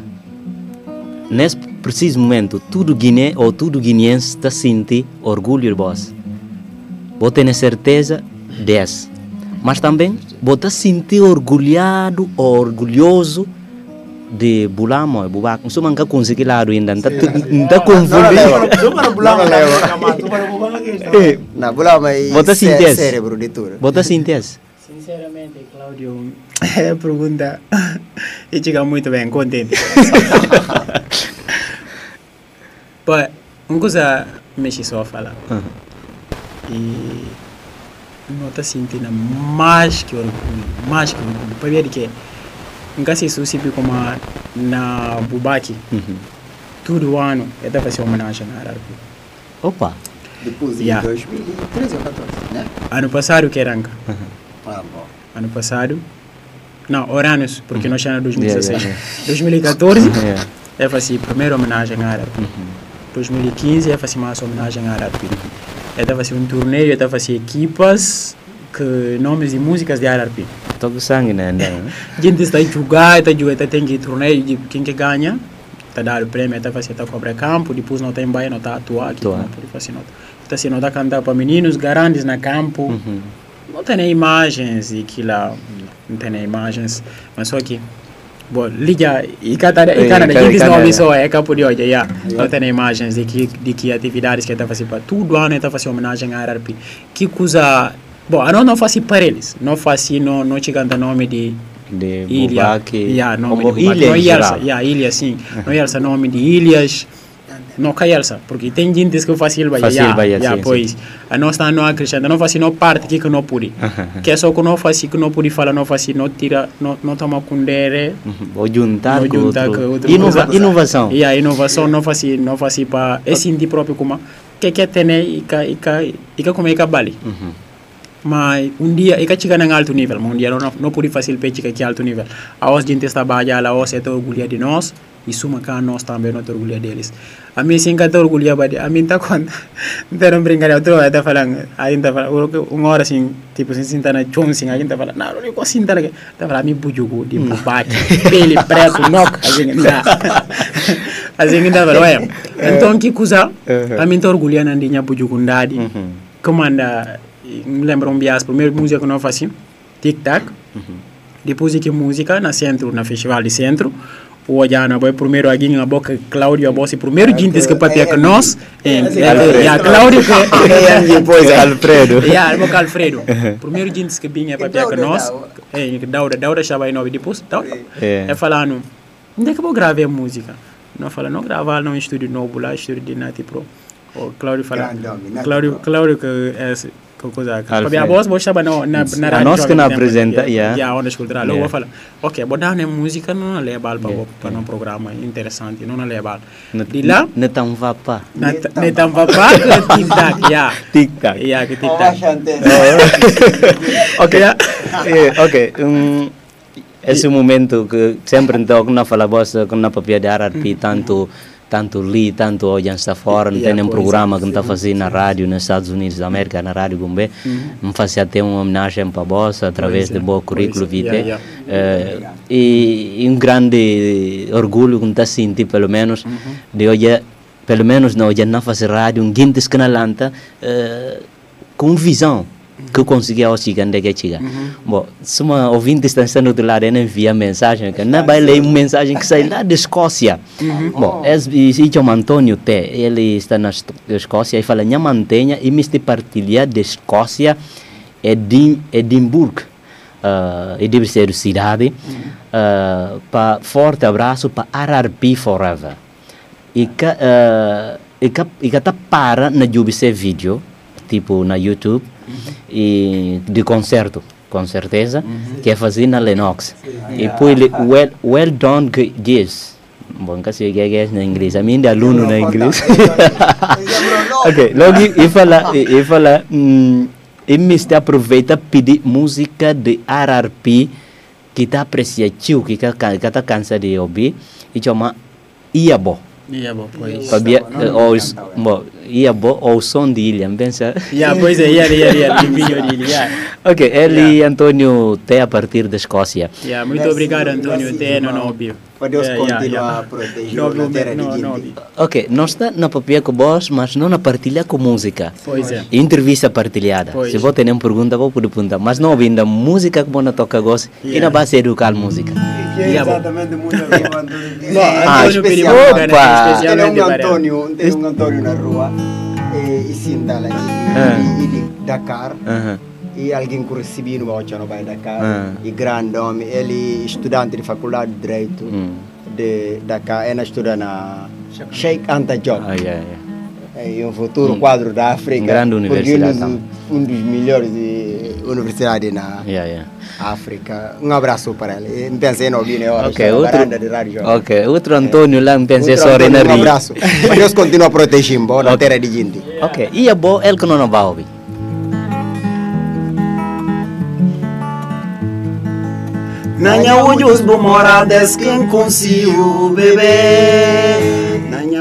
Nesse preciso momento, tudo Guiné ou tudo guineense está sentindo orgulho de vós. Vou ter certeza desse. Mas também vou estar sentindo orgulhado ou orgulhoso de Bulamo e Bubac. Não sou manca conseguir lá ainda. Não está confundindo. Eh,
Na bola, mas
Bota síntese.
cérebro de tudo.
Vou estar sentindo.
Sinceramente, Cláudio, é pergunta e chega muito bem, contente. Uma coisa mexe só a falar. E não está sentindo mais que orgulho, mais que orgulho. Para ver que nunca se suscitou como na Bubaki, todo ano eu estava fazendo homenagem na Ararpi.
Opa,
Depois de
Yeah.
2013 ou 14, né?
Ano passado que era Anca.
Ah, bom.
ano passado. Não, Oranos, porque nós estamos em 2016.
Yeah, yeah,
2014,
Yeah.
é fazer primeira homenagem a RRP. 2015 é fazer mais homenagem a da fazer um torneio, fazer equipas que nomes de músicas de RRP.
Tô com sangue, né?
gente está a jogar, está a jogar, está que torneio de quem que ganha, está dar o prêmio, está fazer tá cobrar campo, depois não tem baia, não está atuar aqui, não pode fazer nota. Está assim, não está cantar para meninos grandes na campo, não tem imagens e que lá, não tem imagens, mas só que Bom, liga e cada e cada
cada-
gente
cada-
não só é campo de hoje, yeah. Não tem imagens de que de que atividades que está fazendo para tudo ano está fazendo homenagem à RRP. Que coisa Bom, eu não faço para eles, não faço não não chegando nome de
De
ilha,
Bubaque.
yeah, nome
como
de Bubaque.
ilha
não
geral.
yeah, ilha sim, não Yelsa nome de ilhas, não cai Yelsa, porque tem gente que faz ilha,
Faz
yeah,
ilha, yeah,
yeah,
sim,
pois, a nós está não acrescenta, não faz não parte que que não pude, que é só que não faz que não pude falar, não faz não tira, não não toma kundere,
Vou juntar
juntar
outro.
com outra
Inova- inovação.
E a inovação não faz não faz para esse de próprio como que que tem e ca e e ca como é que vale. Mas um dia, e que chega em alto nível, mas um dia não, não pode fazer para chegar aqui alto nível. A os gente está trabalhando, a os é orgulho de nós, e suma cá nós também não orgulho deles. A mim sim que está orgulho de a mim está quando, não não brincar, eu estou está falando, a gente está falando, uma hora assim, tipo, assim, sinta na chão, assim, a gente está falando, não, não, eu consigo sinta, está falando, a mim bujugo, de bubaque, pele preto, knock, a gente está, a gente está falando, olha, então que coisa, a mim está orgulho na linha bujugundade, como anda, me lembro um bias, primeira música que nós fazíamos, Tic Tac, depois de que música na centro, na festival de centro, o Ojana foi primeiro aqui na boca, Cláudio, a primeiro gente que papia que nós, e a Cláudio que...
Depois Alfredo.
E a boca Alfredo, primeiro gente que vinha papia que nós, e Daura, Daura estava aí nove, depois, Daura,
É.
é falando, onde é que vou gravar a música? Não fala, não gravar no estúdio novo lá, estúdio de Nati Pro. O Cláudio fala, Cláudio. Cláudio que é a voz, vos estava na, na, na
A
rádio.
nós que
jovem
não
tempo,
apresenta,
vou ok, vou dar uma música, para um programa interessante, não na na que tic tac.
Tic tac.
Que tic tac.
Xante.
ok, esse momento que sempre então não fala que não papia de RRP, tanto tanto li, tanto hoje está fora, não tem um
pois
programa que não está fazendo na rádio nos Estados Unidos da América, na rádio Gumbe, não fazia até uma homenagem para a bossa através do bom currículo vitae. Eh, e, um grande orgulho que está sentindo pelo menos de hoje pelo menos não hoje não fazer rádio um guintes que na lanta eh, com visão que conseguia chegar onde que chega. Bom, se uma ouvinte está do outro lado, ele envia mensagem, que não vai ler uma mensagem que sai lá da Escócia. Bom, esse é o Antônio T, ele está na Escócia e fala, minha mantenha e me partilhar da Escócia, Edim, Edimburgo, uh, e deve ser cidade, uh, pa, forte abraço para RRP Forever. E que, uh, e que, e que tá para na YouTube vídeo, tipo na YouTube, e de concerto, com certeza, que é fazer na Lennox. E depois ele, well, well done, G- Giz. Bom, que se é na inglês, a mim é aluno na inglês. ok, logo e fala, e, fala, e me está aproveita pedir música de RRP que está apreciativo, que está que tá cansado de ouvir, e chama Iabo.
Bom, pois.
Sabia, eh, ou, s- bom, Iabo ou som de ilha, pensa.
Yeah, pois é, yeah, yeah, yeah, dele, yeah.
Ok, ele Antônio T a partir da Escócia.
Yeah, muito obrigado, Antônio. Até não não ouviu.
Para Deus
Yeah, yeah,
continuar
yeah.
a proteger a terra de Guinea.
ouviu.
Ok, nós está na papia com voz, mas não na partilha com música.
Pois é.
Entrevista partilhada.
Pois.
Se você tem uma pergunta, vou poder perguntar. Mas não ouvindo a música que você toca gosto, e
Yeah.
na base educar a música.
Que é
Yeah,
exatamente muito Antônio
Ah,
Antônio
Opa!
né,
Tem
especialmente
um. Antônio, tem um Antônio na rua e, e Sindala
Ah.
e, e de Dakar
Aham.
e alguém que recebi no Baucha no Bai Dakar
Ah.
e grande homem, ele estudante de faculdade de Direito
Hum.
de Dakar, ele estuda na Sheikh Anta Diop.
Yeah, yeah.
É um futuro quadro da África.
Grande
porque
universidade
Um dos, um dos melhores eh, universidades na
Yeah, yeah.
África. Um abraço para ele. Eh, Pensei no Bine hora,
Ok,
está na
outro,
de rádio.
Ok, outro Antônio lá, pensei
Outro
só na
Um abraço. Mas Deus continua protegendo na terra de gente.
Ok, e a boa, ele que não vai ouvir.
Nanha ujus bu mora desquem consigo bebê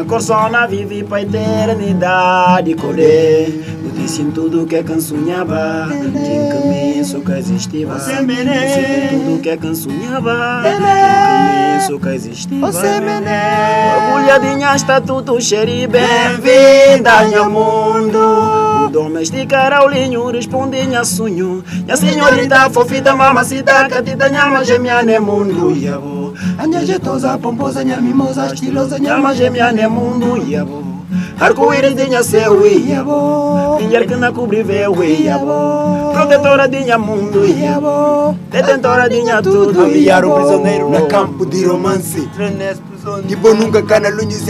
Nanha corsona vive pra eternidade colher. Eu disse em tudo que é cansunhava Quem começo que existia Você merece. tudo que é cansunhava Quem começo que existia Você merece. Orgulhadinha está tudo xeri Bem-vinda ao mundo Domesticar ao linho, respondi nha sonho Nha senhorita, fofita, mamacita Catita, nhama, gemia, ne mundo Yabo Anya jetosa, pomposa, nha mimosa Estilosa, nhama, gemia, ne mundo Yabo Arco-íris de nha seu, yabo Mulher que na cobre véu, yabo Protetora de nha mundo, yabo Detentora de nha tudo,
Enviar o prisioneiro na campo de romance Tipo nunca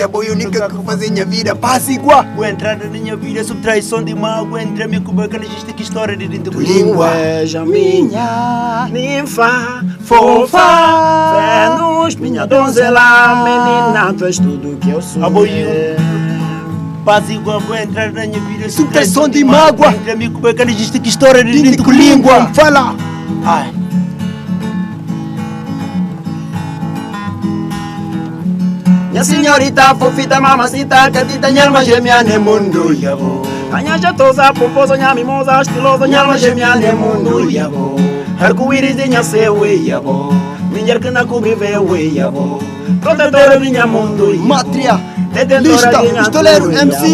apoio única que fazer minha vida Passa igual
Vou entrar na minha vida sob traição de mágoa Entre a minha cubaca, existe que história de dentro do
Língua.
Veja minha ninfa fofa Vênus, minha donzela Menina, tu és tudo que eu sou
Aboio. Paz igual, vou entrar na minha vida
Sob traição de mágoa.
Entre a minha cubaca, existe que história de dentro
com língua Fala
Ai
Minha senhorita, fofita, mamacita Catita, minha alma gêmea no mundo yabo Minha jetosa, pomposa, minha mimosa Estilosa, minha alma gêmea no mundo yabo Arco-íris de minha seu yabo Mulher que na cobre véu yabo Protetora de minha
Lista,
minha
pistoleiro, MC.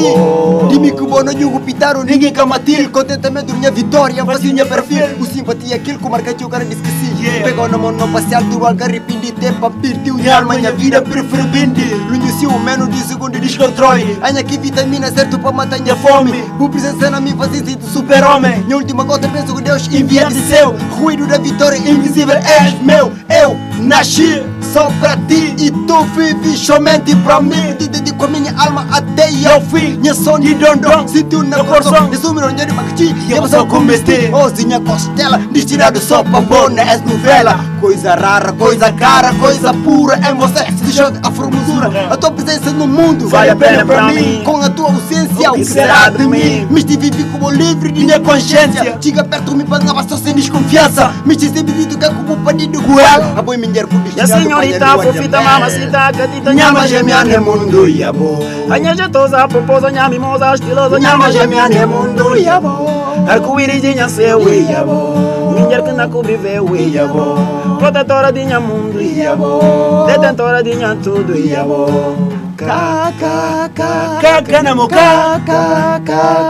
Dimi que bono Yugo Pitaro, ninguém camatil Contentamento, minha vitória, fazia minha perfil O simpatia, aquilo que marca o cara esqueci Pegou na mão, não passear, do algarripim de tempo Pirtiu minha alma, minha vida, prefiro bindi Lunho se o menos de segundo descontrole Anha que vitamina certo pra matar minha fome O presença na minha fazer sinto super-homem Minha última gota, penso que Deus envia de céu Ruído da vitória, invisível, és meu. Eu nasci só pra ti E tu vives somente pra mim. Te dedico a minha alma até ao fim. Minha som de dondon Se tu não coração. De sumir onde eu makti Eu só comeste. Ozinha costela Destinado só pra bona És novela Coisa rara, coisa cara Coisa pura em você. Se deixou a formosura A tua presença no mundo Vale a pena pra mim. Com a tua ausência O que será de mim? Me te vivi como livre de minha consciência. Chega perto me pagava só sem desconfiança. Me te sempre dito que é como panido com ela A boi me
Minha senhorita, fofita, mamacita Catita,
Nyama gêmea no mundo yabo.
Minha jetosa, pomposa, minha mimosa Estilosa,
Nyama gêmea no mundo yabo.
Arco-íris de minha seu yabo. Mulher que na cobre véu yabo. Protetora de minha mundo yabo. Detentora de minha tudo yabo. Ka,
Kakanamoka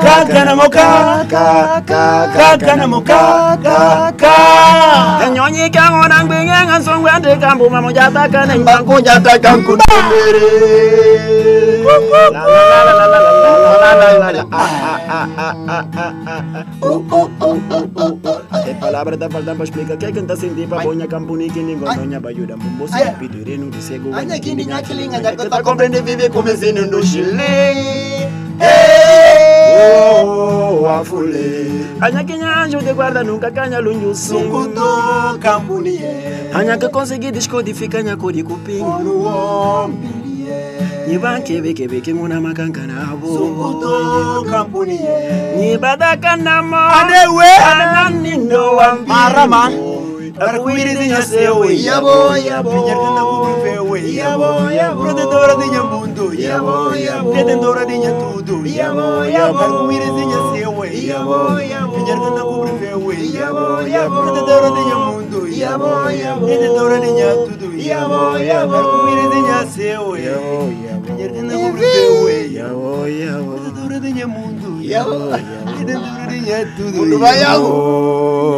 Kakanamoka
Kakanamoka Menyanyikan orang bingung langsung di kampung kakak, jatakan kakak,
bangku jatakan ku
kakak, kakak, kakak, kakak, kakak, kakak, kakak, kakak, kakak, kakak, kakak, kakak, kakak, kakak, kakak, bayu kakak, kakak, kakak, kakak, kakak,
kakak, kakak, kakak, kakak, kakak, kakak, kakak, kakak, kakak de viver comezendo
no Chile. Hey, oh, oh, de guarda nunca canya
lunju sungudo
cambunie anyake consegui descodifica nyakodi kupinga nyibankebekebeke nguna makankana abo. Nyibadakanamo
adewe.
Adenanindo
wambaraman
Arco-íris de seu
Yabo, yabo.
Mulher que não cubre véu
Yabo, yabo.
Protetora de minha mundo
Yabo, yabo.
Detentora de minha tudo
Yabo, yabo.
Arco-íris de minha seu
Yabo, yabo.
Mulher que não cubre véu
Yabo, yabo.
Protetora de minha mundo
Yabo, yabo.
Detentora de minha tudo
Yabo, yabo.
Arco-íris de minha seu Mulher que não cubre véu Protetora de minha mundo
Yabo.
Detentora de minha tudo
Mundo vai algo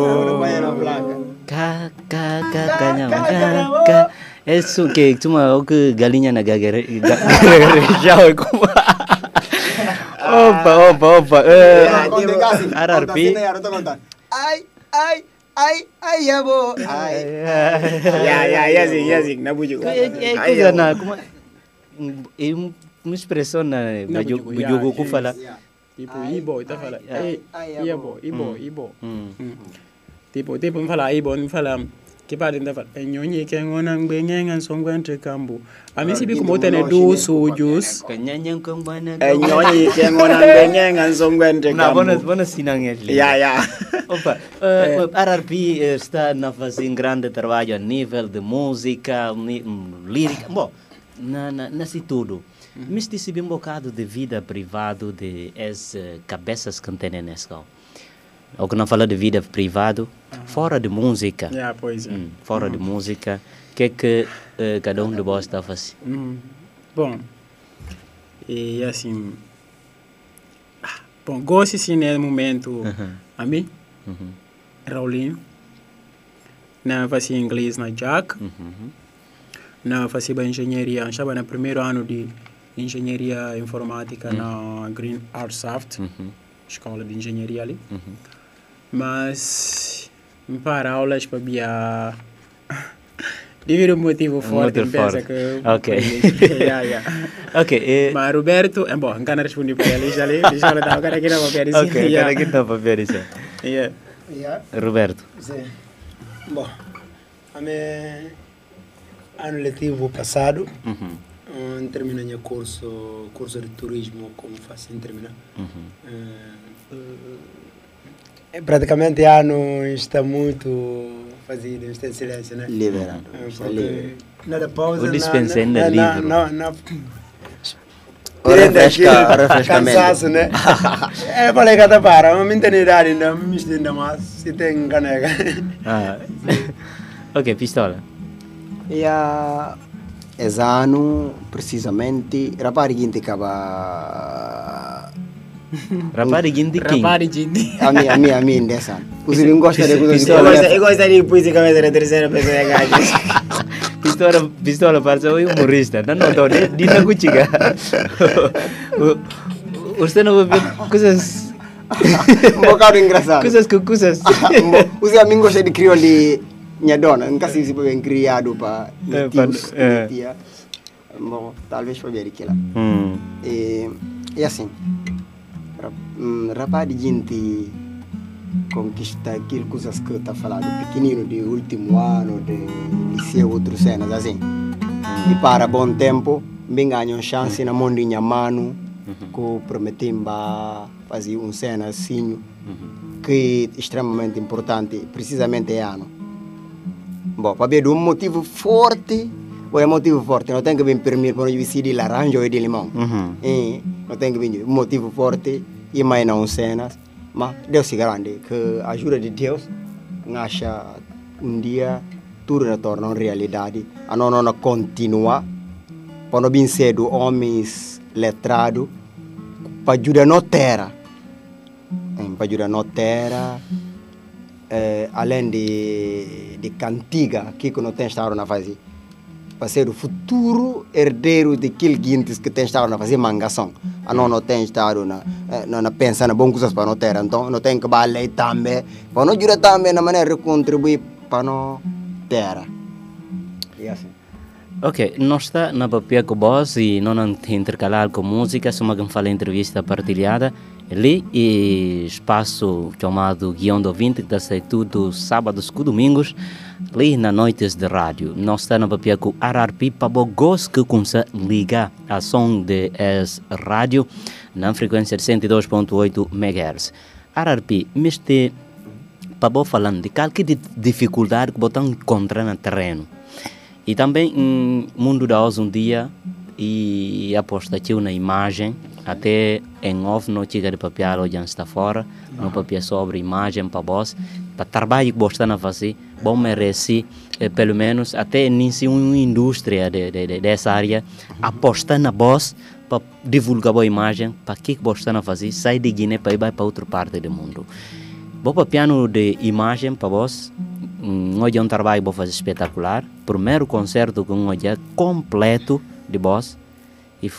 Mundo vai na placa
Ka ka ka ka nyama ka ka. Eso que cuma aku galinha na gagere gagere como. Opa opa opa. Eh, RRP.
Ai, ai, ai, ai, yabo Ai
Ya ya ya sih ya sih Nabuju
É coisa na como é um- uma expressão na
Não,
baju
bujuku,
baju
ya,
ku fala.
Tipo Ibo Ita fala
Ai, ai,
Ibo Ibo Ibo
Hmm.
Tipo tipo me fala Ibo Me fala
que para ainda fala nyonyi que ngona ngbengenga songwa entre campo a mim se
Quinto
como tem
Monoshi,
dois
né?
sujos
Kanyanyang kang bana.
é nyonyi que ngona ngbengenga songwa entre
Na, bona, bona sinang ele.
ya ya
Opa, uh, RRP eh, está a fazer um grande trabalho a nível de música, hum, lírica, bom, na, na, nesse tudo. Mas disse bem um bocado de vida privada de as eh, cabeças que tem nessa escola. O que não fala de vida privada, fora de música,
ya pois é
hum, fora de música, o que é que eh, cada um de vós está a fazer?
Hum, Bom, e assim. ah, Bom, gosto sim no momento. A mim,
Uhum,
Raulinho. Na fazia inglês na Jack.
uhum,
Na fazia engenharia. Estava no primeiro ano de engenharia informática na Green Art Soft,
uhum,
escola de engenharia ali. Mas, me para aulas para via. Devido a um motivo forte,
motivo
pensa
forte.
que.
Ok.
yeah, yeah.
Ok, eh,
Mas Roberto, é bom, não quero responder para ele já ali, deixa eu dar o cara aqui papel assim.
ok,
yeah.
cara, aqui para ver isso.
Yeah.
Yeah.
Roberto.
Sim. Bom, a minha ano letivo passado,
Uhum,
um, terminei meu curso, curso de turismo, como faço em terminar.
uhum.
Eh, praticamente ano está muito fazido, está em silêncio, né?
Liberado.
Porque
livre.
Nada pausa,
O dispensa ainda livre.
na, na,
O refresca.
Cansaço, né? É, falei que tá para, mas minha idade ainda me ainda mais, se tem caneca.
Ah. ok, pistola.
E a esse ano, precisamente, rapaz que acaba
Rapari gindi king.
Rapari Gindi.
a mim, a mim, a mim desse ano. Os não gostam de coisas
Eu gosto, eu gosto de pôr cabeça na terceira pessoa da gaja.
Pistola, pistola parece o humorista. Não, não, não, di na kuchiga. Você não vai ver coisas,
um bocado engraçado.
coisas com coisas.
Os amigos gostam de crioulo de minha dona, nunca se bem criado para
É,
tios,
pra- é.
tia. Bom, talvez para ver aquilo.
Hum.
E, e assim, rap, hum, rapaz de gente conquista aquilo coisas que está falando pequenino de último ano, de liceu, outras cenas assim. E para bom tempo, bem ganho chance na mão de minha mano, que prometi fazer um cena assim, que é extremamente importante, precisamente é ano. Bom, para ver um motivo forte, ou é motivo forte, não tem que vir permitir para eu decidir laranja ou de limão.
Uhum.
E não tem que um motivo forte e mais não cenas, mas Deus é grande, que a ajuda de Deus acha um dia tudo retorna à realidade, a não continuar, para vir cedo homens letrados, para ajudar na terra, para ajudar na terra, eh, além de, de cantiga, que não tem estado na fazer para ser o futuro herdeiro daquele guintes que tem estado a fazer mangação. A não, não tem estado na, eh, na, na pensar na boas coisas para não ter, então não tem que baler também, para não ajudar também na maneira de contribuir para não ter. E assim.
Ok, nós está na papel com voz e não intercalar com música, só que fala entrevista partilhada ali e espaço chamado Guião do Ouvinte, que está tudo sábados e domingos, ali na noites de rádio. Nós está na papel com RRP para gos que começa a ligar a som de es rádio na frequência de 102.8 MHz. RRP, este para falando de qualquer di- dificuldade que você encontra no terreno. E também no mundo da hoje um dia e aposta aqui na imagem até em off não chega de papel hoje está fora no papel sobre imagem para vós para trabalho que você a fazer bom merece eh, pelo menos até nisso uma indústria de, de, de, dessa área apostar na voz para divulgar a imagem para que que você a fazer sai de Guiné para ir para outra parte do mundo para piano de imagem para vós. Um, hoje é um trabalho que vou fazer espetacular. Primeiro concerto com um hoje completo de voz.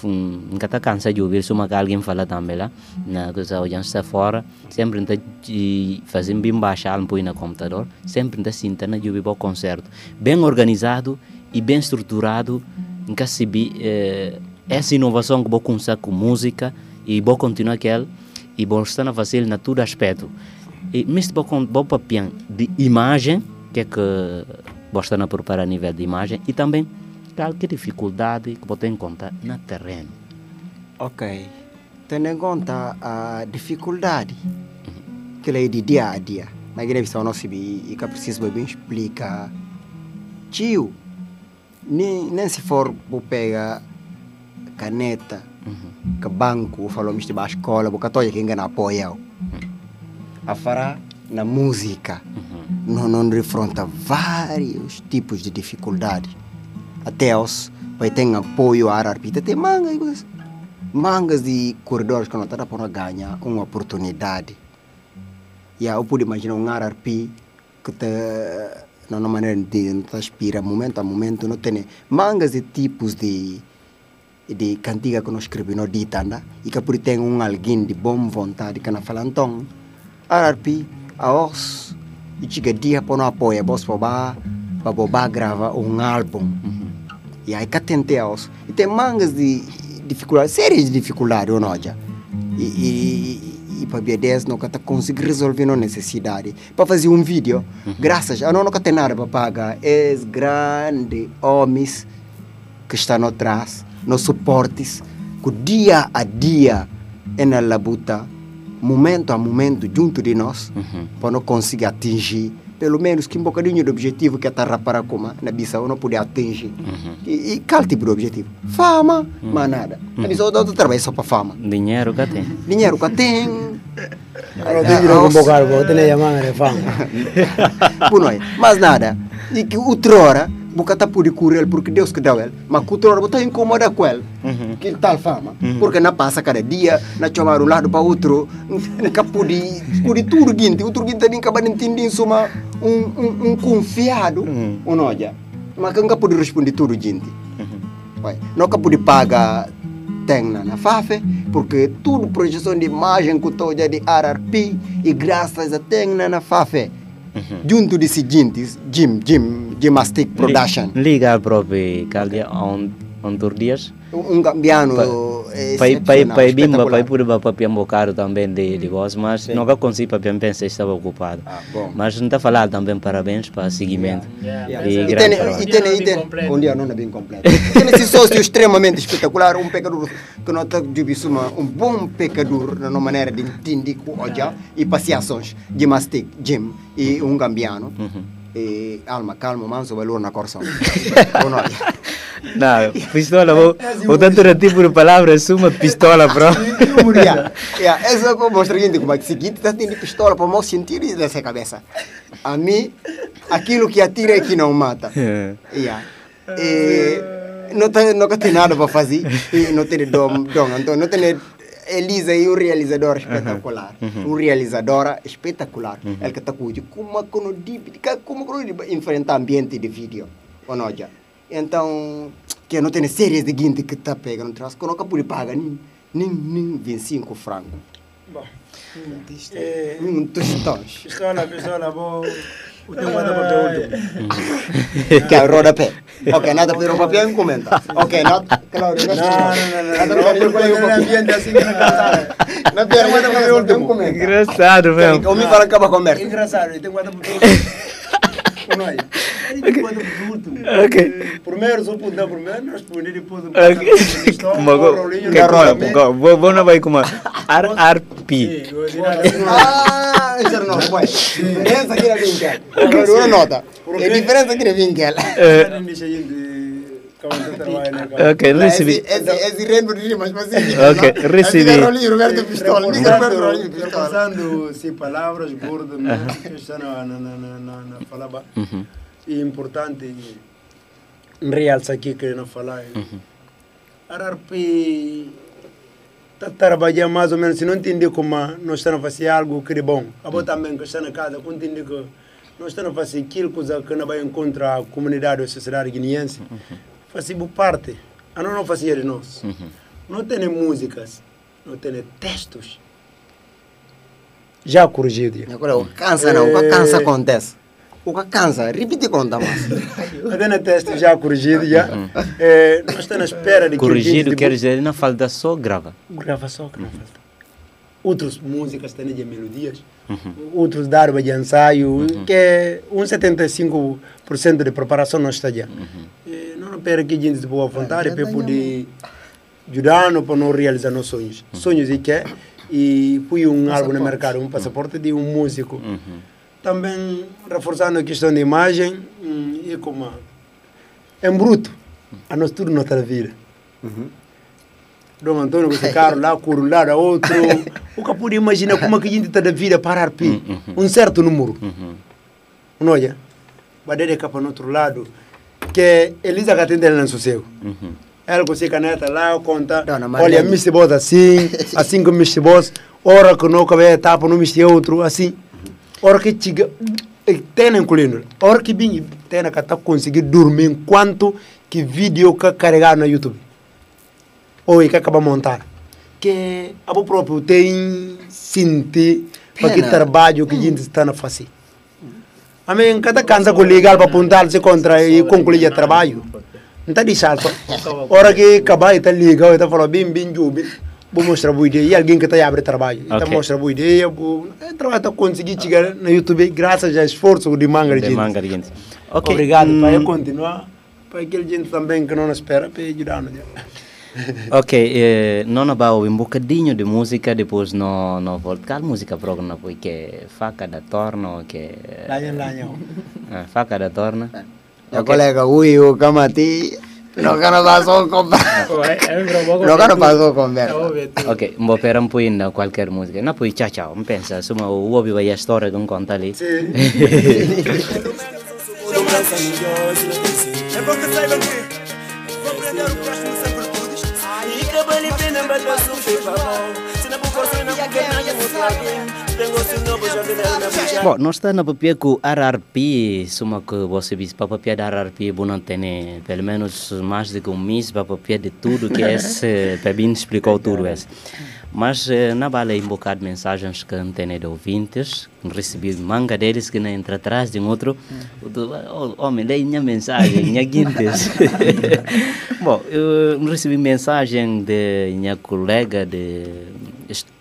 Um, está cansado de ouvir, que alguém fala também lá. Na coisa hoje está fora. Sempre está fazendo bem baixar um pouco no computador. Sempre está sentindo de ouvir o concerto. Bem organizado e bem estruturado. Nunca se vi eh, essa inovação que vou começar com música e vou continuar aquela e vou estar a fazer na todo aspecto. E mesmo vou vou papian de imagem que é que você está a preparar a nível de imagem e também qualquer dificuldade que você encontra no terreno.
Ok. Tendo em conta a dificuldade que é de dia a dia. Na Guiné-Bissau, nós sabemos e que preciso bem explicar. Tio, nem, nem se for vou pegar caneta, que banco, falou me a escola, porque toda quem ganha apoia. A fará na música, não, não refronta vários tipos de dificuldade. Até os vai ter apoio à arpita, tem mangas, mangas de corredores que não está para ganhar uma oportunidade. E eu pude imaginar um RRP que está na maneira de não momento a momento não tem mangas de tipos de de cantiga que nós escrevemos de tanda e que por tem um alguém de boa vontade que não fala então RRP a os e chega dia para não apoia vos para para gravar um álbum e aí que tentei os e tem mangas de dificuldade sérias de dificuldade ou não já e, e, e para BDS não está conseguir resolver a necessidade para fazer um vídeo graças a não não tem nada para pagar é grande homens que estão atrás nos suportes que dia a dia é na labuta momento a momento junto de nós para não conseguir atingir pelo menos que um bocadinho do objetivo que a Tarra para como na Bissau não poder atingir. E, e qual tipo de objetivo? fama, mas nada. Na Bissau não trabalha só para fama.
Dinheiro que tem.
dinheiro que tem. Nós. Mas nada. E que outrora, tá por correr porque Deus que deu ele. Mas outrora botar incomoda com ele. Que tal fama. Porque não passa cada dia, na chamar um lado para outro, nunca pude, pude tudo guinte. Outro guinte nem acaba de entender soma um, um, um confiado, ou não já. Mas nunca pude responder tudo gente. Vai. Nunca pude pagar tem na, na FAFE, porque tudo projeção de imagem que estou de RRP e graças a tem na, na FAFE. Junto de seguintes, Jim, Jim, Gymnastic Production.
Liga ao próprio Caldia on on tour dias.
Um gambiano
Pai pai pai bimba pai
espetacular.
por ba papiam bocado também de de voz, mas
Sim.
nunca consegui papiam pensar estava ocupado.
Ah, bom.
Mas não está falando também parabéns para o seguimento.
Yeah.
E
E
grande
e tem, e tem, um dia não é bem completo. Tem esse sócio extremamente espetacular, um pecador que não está de suma, um bom pecador na maneira de entender com olha e passeações, gymnastic, gym e um gambiano. E alma, calma, manso, valor na corção. Não?
Pistola, vou, o tanto era tipo de palavra, suma pistola, bro.
yeah. Essa eu mostro gente como é que seguinte está tendo pistola para mostrar sentir isso dessa cabeça. A mim, aquilo que atira é que não mata. Yeah. E não tem, tem nada para fazer e não tem dom, dom. Então não tem Elisa e um realizador espetacular. Um realizadora espetacular. Ele que está com como como como enfrentar ambiente de vídeo. Ou não já. Então, que não tem séries de gente que está pegando traz, que nunca pude pagar nem nem nem 25 francos.
Eh,
Um tostões.
Pistola, pistola, vou... O tempo
que é rodapé. Ok, nada para o papel encomenda. Ok, nada. Claro,
Não, não, não.
Nada para o
ambiente assim que não.
Não quero nada para o último.
Engraçado mesmo.
O me fala acaba a conversa.
Engraçado, ele tem guarda para o último. Não é? Ele tem guarda para o último.
Ok.
Primeiro, só apontar primeiro, nós responder depois do
go- que go- vou vou não vai como RRP.
Ah, isso não foi. Diferença aqui na Vinkel. Uma nota. É diferença aqui na Vinkel.
Ok, recebi.
Esse rendo de rimas, mas
Ok, recebi.
Rolinho Roberto Pistola. Diga Roberto Rolinho Pistola.
Reforçando se palavras gordas, está na, na, na, na, na, na falaba. E importante realça aqui que não falar. Ararpi está trabalhando mais ou menos, se não entender como nós estamos a fazer algo que é bom. A boa também que está na casa, que entender que nós estamos a fazer aquilo que não vai encontrar a comunidade ou a sociedade guineense. Fazemos parte. A nós não fazia de nós. Não tem músicas, não tem textos. Já corrigido.
Agora, o cansa não, o que cansa acontece. O que cansa, repite conta mais.
Não tem texto já corrigido. Já. É, nós estamos na espera de que
Corrigido quer dizer, não falta só grava.
gravação que não falta. outras músicas têm de melodias, outros dar de ensaio, que é um 75% de preparação não está já. E Não espera que a gente de boa vontade para poder ajudar para não realizar nossos sonhos. Sonhos e que e fui um álbum no mercado, um passaporte de um músico. Também reforçando a questão da imagem e como é bruto, a nós tudo não está. Dom Antônio, esse carro lá, curo lá, da outro. O que pode imaginar como é que a gente está da vida parar pi? Um certo número. Não olha? Badeira capa no outro lado. Que Elisa que atende ela no sossego. Ela com a caneta lá, conta. Olha,
Marlene.
Mr. Boss assim, assim como Mr. Boss. Hora que não cabe tapa no Mr. outro, assim. Hora que chega. Tem incluindo. Hora que vem, tem que tá conseguir dormir enquanto que vídeo que carregar no YouTube ou que acaba montar que a próprio tem sentir para que trabalho que a gente está na fazer a mim cada cansa com legal para apontar-se contra e concluir o trabalho não está de salto hora que acabar está legal está falando bem bem jubim vou mostrar boa ideia e alguém que está abre trabalho está
Ok.
mostrar boa ideia o trabalho está chegar no YouTube graças ao esforço de manga de
manga de gente. Ok.
obrigado
hum,
para eu continuar para aquele gente também que não espera para ajudar?
Ok, eh, nós vamos um bocadinho de música, depois no volta. Qual música programa porque faca da torna, que
Lanha, lanha.
ah, faca da torna.
O colega Ui, o Camati, não que não passou conversa. Não que não passou conversa.
Ok, vou pegar um pouquinho qualquer música. Não poi tchau tchau, não pensa, suma o ouve vai a história que um conta ali.
de na bucha.
Bom, nós estamos na papia com RRP, suma que você disse para papia da RRP, bom não tem pelo menos mais de um mês para papia de tudo que esse, para bem explicou tudo esse. Mas eh, na bala um bocado de mensagens que não tem de ouvintes, recebi manga deles que não entra atrás de um outro, do, oh, homem, leia minha mensagem, minha guintes. Bom, eu recebi mensagem de minha colega de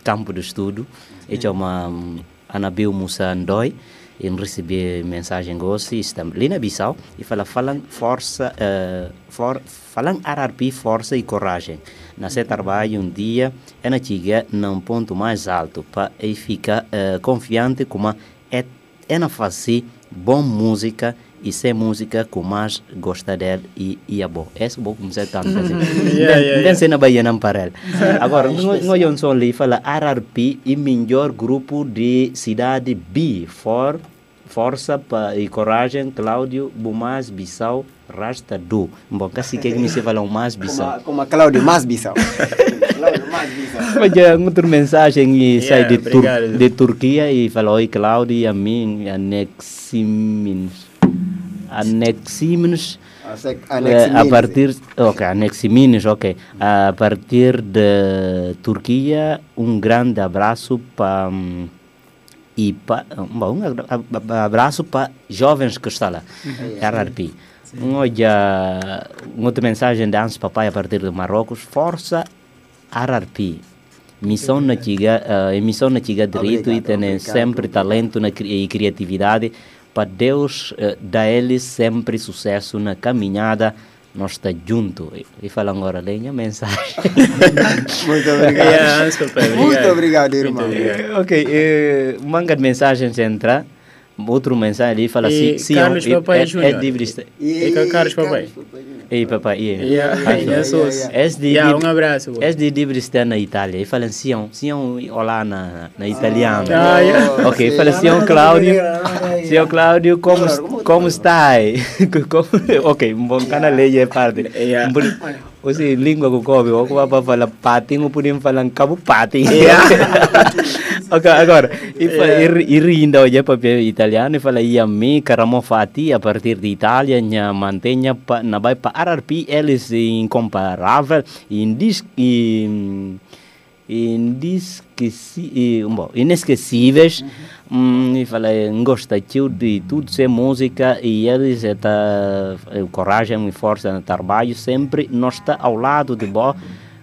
campo de estudo, ele chama hum, Anabil Musa Ndoi, e recebi mensagem gosto, estamos ali na Bissau, e fala, falam força, eh, for, falam RRP, força e coragem. Nascer trabalho um dia, é na chega num ponto mais alto, para ficar eh, confiante como é, é na fazer boa música e ser música que mais gosta dela e, e é bom. Esse é bom como você está fazendo.
Yeah, yeah,
Não sei na Bahia não para. Agora, nós não só ali fala RRP e melhor grupo de cidade B, for, força pa, e coragem, Cláudio, Bumás, Bissau, Rasta do. Bom, que me se fala um mais Bissau.
Como a Cláudio mais Bissau. Cláudio mais Bissau.
Mas já outra mensagem e sai de, Tur de Turquia e falou, oi Cláudio, e a mim. Aneximenos. Eh, a partir ok Aneximenos, ok a partir de Turquia um grande abraço para e pa, um abraço para jovens que estão lá. RRP olha uma outra mensagem de Hans Papai a partir de Marrocos. Força RRP missão na tiga uh, missão na tiga direito e
Obrigado,
tem
obrigado.
sempre talento na, e criatividade. Para Deus uh, dar eles sempre sucesso na caminhada nós está junto e, e fala agora lenha mensagem
Muito obrigado.
Yeah, desculpa,
Muito
obrigado.
obrigado, irmão.
obrigado.
ok eh, manga de mensagens entra outro mensagem ali fala
E
assim sim
Carlos
é,
Papai
é, é
Júnior.
de Brista-
E com Carlos Papai.
Ei, papai, yeah.
Yeah,
Ah, de,
Yeah,
de-
um abraço.
És de está na Itália. E falam Sião, Sião, olá na, na italiano.
Ah, yeah.
Ok, fala Sião Cláudio. Sião Cláudio, como, como está? Como- ok, um bom canal é parte.
Yeah.
Ou seja, língua que come, ou como para falar patim, ou podemos falar cabo patim. ok, agora, e, ri- e rindo olha para italiano e fala, e a mim, caramo fati, a partir de Itália, nha mantenha, pa, na vai para RRP, eles incomparável, indis, in, indisqueci, bom, inesquecíveis, hum, e fala, gosta de tudo ser música, e eles está coragem e força no trabalho, sempre nós está ao lado de boa,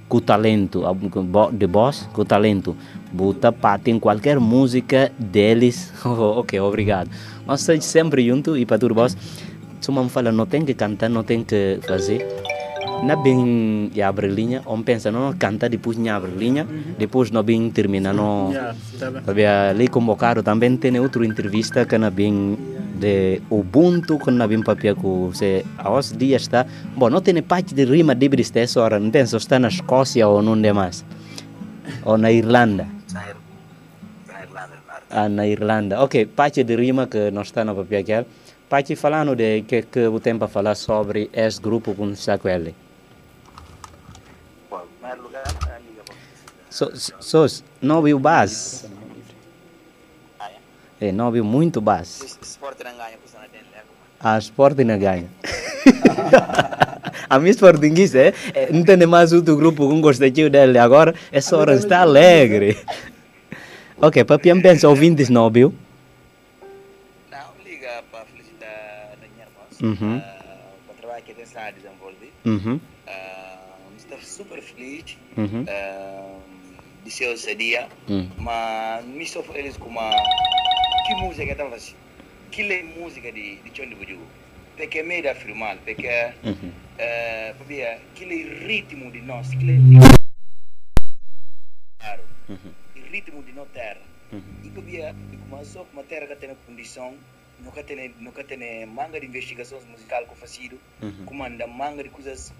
com talento, bo- de voz, com talento. Buta parte em qualquer música deles. Oh, ok, obrigado. Nós estamos sempre juntos e para tudo voz. Se uma fala, não tem que cantar, não tem que fazer. Na bem abre linha, on pensa, não canta, depois abre linha, depois não bem termina,
bem.
Sabe, ali convocado também tem outra entrevista que na bem de Ubuntu, que na bem papel que se aos dias está. Bom, não tem parte de rima de briste essa hora, não penso está na Escócia ou não demais. Ou na Irlanda. Ah, na Irlanda. Ok, parte de rima que não está no papel aqui. Parte falando de que, que o tempo a falar sobre esse grupo com está com ele. So, so, não viu base? É, não viu muito base. A Sporting não ganha. a minha Sportingista, é, é, não tem mais outro grupo que gosta de dele agora, essa hora está alegre. ok, para quem pensa ouvintes não viu? Uhum.
Uh, o trabalho que ele está a desenvolver.
Uhum,
Uh, estou super feliz
uhum,
uh, de seu dia,
uhum.
mas me sou feliz com uma. Que música que estava assim? Que música de, de John de Buju? Porque é meio da afirmar, porque
uhum.
uh, sabia, aquele ritmo de nós, aquele claro,
Uhum.
ritmo de nossa terra.
Uhum.
E sabia, e começou com uma terra que tem condição, nunca tem, nunca tem manga de investigações musical que eu faço,
Uhum.
comanda manga de coisas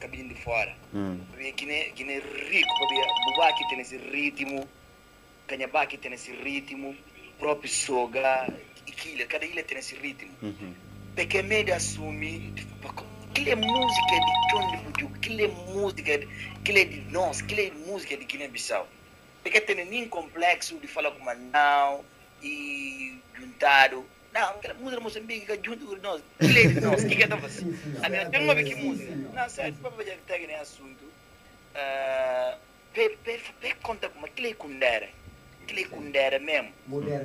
que vêm de fora.
Uhum.
Que nem que nem rico, porque Bubaki tem esse ritmo, Canhabaki tem esse ritmo, próprio Soga, Ilha, cada ilha tem esse ritmo.
Uhum.
Porque meio de assumir, aquilo é música de John de Buju, aquilo é música, de- é de nós, aquilo é música de Guiné-Bissau. Porque tem nem complexo de falar com não e juntado. Não, aquela música de Moçambique que é junto com nós, aquilo é de nós, o que que é tão assim? A minha, tem uma vez que música. Não, sério, para ver que tem assunto, ah, pe, pe, pe, conta como aquilo é kundera mesmo.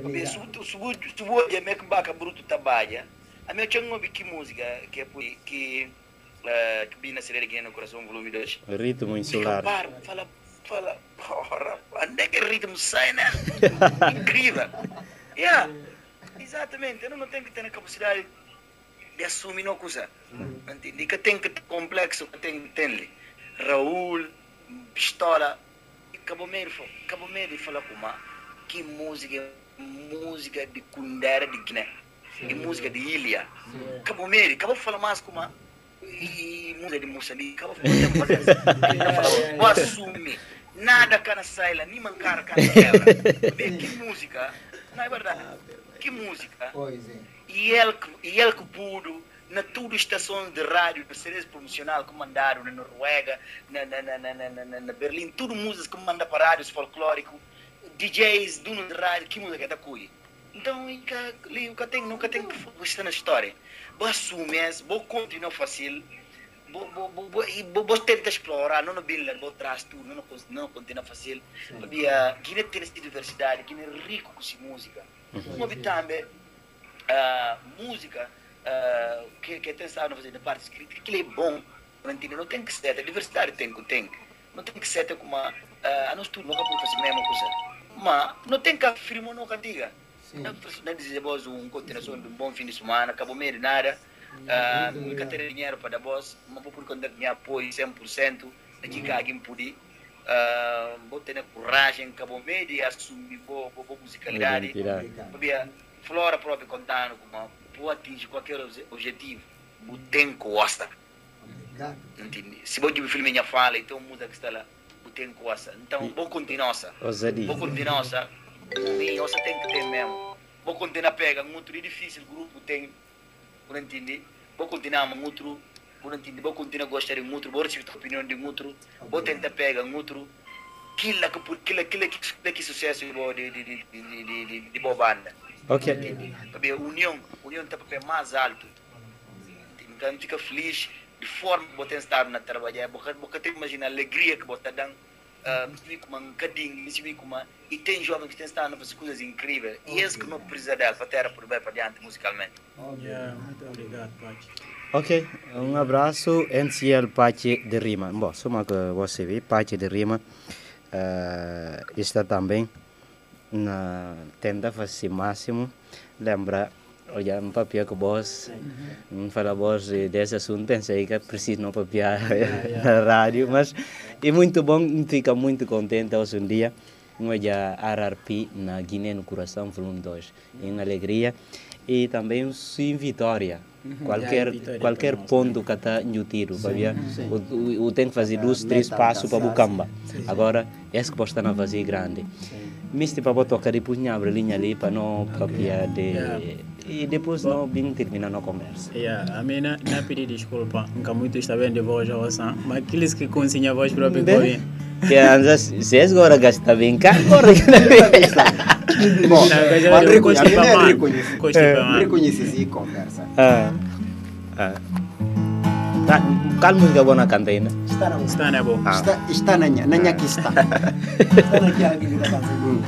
Porque se tu se tu se tu é meio que baca bruto trabalha, a minha tinha uma que música que é por- que eh, que bina ser aqui no coração volume 2.
Ritmo insular.
par, fala fala porra, onde é que o ritmo sai, né? Incrível. Yeah. Exatamente, eu não tenho que ter a capacidade de assumir uma coisa. Entende? Que tem que ter complexo, que tem que ter. Raul, pistola, e Cabo Meiro, Cabo Meiro fala com uma que música, música de Kundera de Guiné, e música de Ilha. Cabo Meiro, Cabo fala mais com uma e música de Moçambique, Cabo fala, vou assumir. Nada cana sai lá, nem mancar quebra. Bem, Que música, não é verdade? Que música. E ele, e ele que pudo, na tudo estações de rádio, de séries promocional que mandaram na Noruega, na, na, na, na, na, na, na Berlim, tudo músicas que manda para rádios folclóricos, DJs, donos de rádio, que música é da cuia. Então, que eu tenho, nunca tenho que gostar na história. Vou assumir, vou continuar fácil, vou, vou, vou, vou, vou, tentar explorar, não no Billa, vou trás tudo, não, não continua fácil. Guiné tem essa diversidade, Guiné é rico com essa música. Uma vez também, ah, música que, que tem estado a fazer da parte escrita, que é bom, não tem que ser, a diversidade tem que tem. Não tem que ser como a a nós tudo nunca podemos fazer a mesma coisa. Mas não tem que afirmar nunca diga. Não não dizer vos um continuação de um bom fim de semana, acabou meio de nada. Ah, nunca ter dinheiro para dar voz, mas vou por conta de apoio 100%, aqui que alguém puder. Uh, vou ter coragem, acabou meio de assumir boa, boa, boa musicalidade. Sabia, Flora própria contando como pode atingir qualquer obje- objetivo, o tem costa. Entende? Se vou de filme minha fala, então muda que está lá, o tem costa. Então, vou continuar. Vou continuar. E você tem que ter mesmo. Vou continuar a pegar, muito difícil, o grupo tem, por entender. Vou continuar, mas outro, por entender. Vou continuar a gostar de outro, vou receber a opinião de outro, vou tentar pegar outro. Aquilo que, por- aquilo, aquilo que, aquilo que sucesso de, boa- de, de, de, de, de, de, boa banda.
Ok.
A união, a união está para mais alto. Então fica feliz de forma que você está na trabalhar. Você você tem que imaginar a alegria que você está dando ah, me como um cadinho, me como uma... E tem jovens que estado a fazer coisas incríveis. E esse que não precisa dela, para ter por bem para diante musicalmente.
Yeah, muito obrigado, Pachi.
Ok, um abraço. NCL Pache de Rima. Bom, só que você vê, Pache de Rima eh, está também na tenda fazer máximo. Lembra, olha, um papel que vos, não fala vos desse assunto, pensei que preciso não papel na rádio, mas é muito bom, fica muito contente hoje um dia. Olha, RRP na Guiné, no coração, volume 2, em alegria. E também em Vitória. Qualquer,
Yeah, em Vitória
qualquer ponto que está no tiro, para ver, o, o, o tem que fazer dois, três passos para Bucamba. Agora, esse que pode estar na fazer grande. Misti para botar tocar depois não abre linha ali para não copiar de. E depois não bem terminar a conversa.
Yeah, a mim não, não pedi desculpa, nunca muito está bem de voz a mas aqueles que conseguem a voz própria correm.
Que antes, se é agora gasta bem cá, agora que não é.
Bom,
eu
reconhece, né. Reconhece e conversa.
Ah. Ah. Tá, qual música boa na cantina?
Está na
Está na boa.
Ah.
Está, está na nha, na nha que está.
Está naquela que ele está fazendo.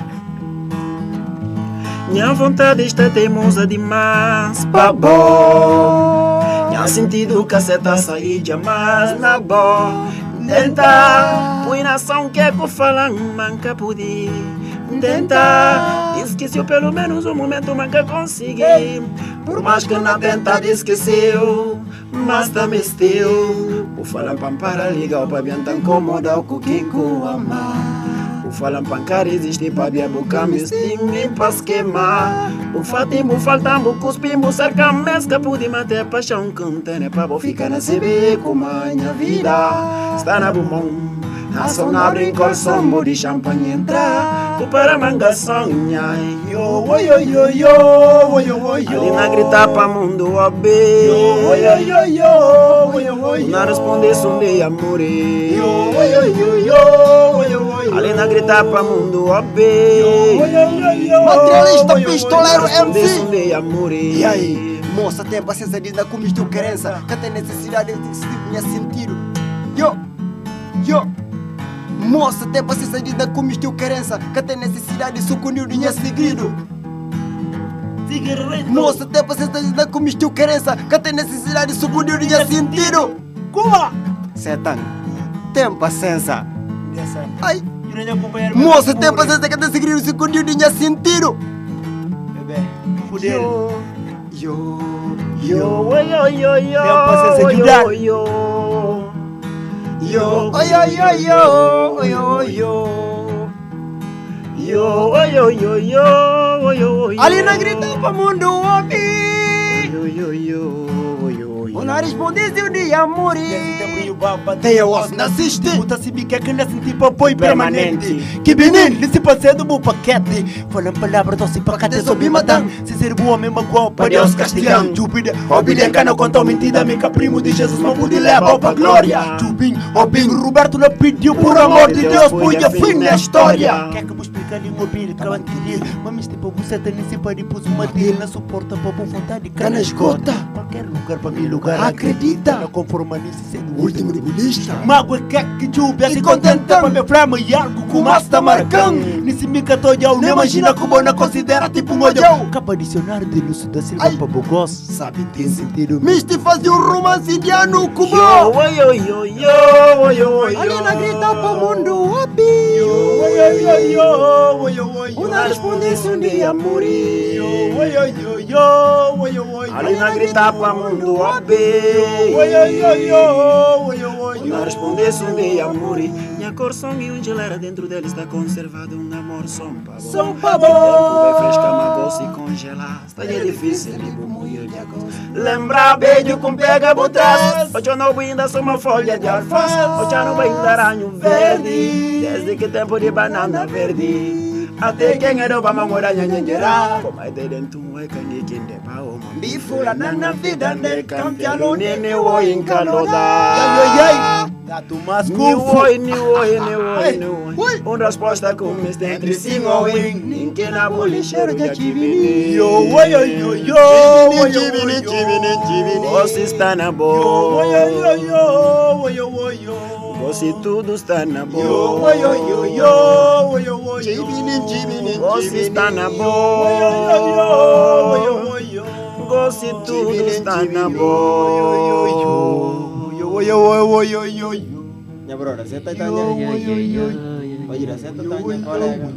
Minha vontade está teimosa demais, pra bom. Minha sentido caceta sair jamais na boa. Tentar, põe nação que é que fala, manca poder. Tentar, esqueceu pelo menos um momento, manca consegui. Por mais que não tenta, esqueceu, mas também esteu. Por falar para ligar, para bem tão incomodar com quem ama. O falam pancar existe para minha boca me estima para esquema O fatimbo faltambo cuspimbo cerca mesca pude manter paixão cantando para vou ficar na CB como a minha vida Está na bumão a sona brinco o sombo de champanhe entrar O para manga sonha Yo, yo, yo, yo, yo, yo, yo. Ali na grita para mundo abe Yo, yo, yo, yo, yo, yo. Na responde sunde amore. Yo, yo, yo, yo, yo Ali na grita para mundo abe
Materialista, pistoleiro, MC.
Sunde amore.
E aí, moça, tem paciência de dar como estou querença Que tem necessidade de se minha sentido. Yo, yo Moça, paciência de dar como estou querença Que tem necessidade de sucunir de minha segredo. Moça, paciência de dar como estou querença Que tem necessidade de sucunir de minha sentido. Kuma Setan, tem paciência. Ai, moça, tem paciência que tem segredo de sucunir de minha sentido. Yo, yo, yo,
Yo, yo, yo, yo,
Tem paciência de dar.
yo, yo.
yo, oi, oi, oi, yo, oi, oi, yo.
Yo, yo, yo, yo, yo, yo, yo.
Ali na grita mundo.
Yo, yo, yo, yo, yo.
O nariz respondesse o dia morir.
Tem
Tem a osso na assiste.
Puta se quer que nesse tipo apoio
Permanente.
Que menino, nesse passeio do paquete Falando palavras doce pra cá, soube matando Se ser boa mesmo igual para Deus castigando Júpiter, Obidem, cana contou mentira Me primo de Jesus, não pude levar pra glória. Jubim, Obim, Roberto não pediu Por amor de Deus, punha fim na história. Quer que eu um bilho, que eu adquiri? Mas este povo seta nesse pai pus uma dele Não suporta povo vontade, cana esgota Qualquer lugar pra mim lugar
Acredita.
Não conforma nisso sendo
O último debulista.
Mágoa que é que jubia
E
se
contentando.
contenta pra meu flama e algo com masta marcando Nesse mica tojão, nem imagina como não considera tipo um olhão Capa dicionário de Lúcio da Silva
Ai.
pra Bogós Sabe, tem sentido
Misti fazia um romance com
Yo,
bom.
yo, yo, yo, yo, yo, yo.
Ali na grita pra mundo. O nariz respondesse um dia morir.
Ali na grita pra mundo abe Na respondesse um dia morri Minha cor som e um gelera dentro dele está conservado um amor som bom
Som pra
Tempo
bom.
vai fresca, magoa se congelar Está é difícil, libo moio de agosto. Lembra beijo com pega trás Hoje eu não ainda sou uma folha de alface. Hoje eu não ainda aranho verde. Desde que tempo de banana verde até quem era o mamora nhanhanhera Como é de dentro é canike de pao
Bifula na na vida de campeão.
Nene o encaloda
Gato mas
Ni oi, ni oi, ni oi, ni
Ui.
oi Um resposta com mister entre sim ou in Ninguém na bolicheiro de chivini
Yo, oi, oi, oi, yo, oi,
Chivini, chivini, chivini.
Você está na boa Você tudo está na
Yo,
boa.
yo, yo, yo, yo, yo,
Jibinin, jibinin,
Você está na
yo,
boa.
yo, yo.
Você tudo está na
Yo,
boa.
yo, yo, yo, yo, yo, yo.
Ya bro, saya tanya. Oh iya, saya tanya kolega.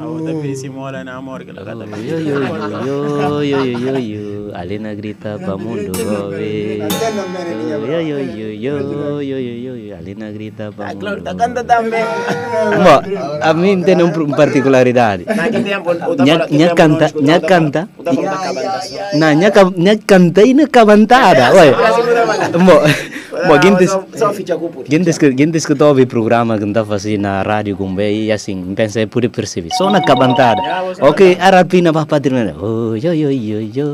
A outra vez se mora na amor que ela canta.
Yo, yo, yo, yo, yo, yo, yo. Alina grita pa mundo ver. Yo, yo, yo, yo, yo, yo, yo, yo. Alina grita pa mundo
Claro, tá canta também.
Bom, a mim tem uma particularidade.
Naquele tempo, o
Nha, nha canta, nha canta.
O tapa da cabana.
Na nha, ca- nha canta e na cabantada. Oi. Mo,
ficha cupo.
gintes que gintes que tobi programa que tá fazendo na rádio bem e assim, pensei por perceber. Só na cabantada. Ok, a rapina para patrina. Oh, yo yo yo yo.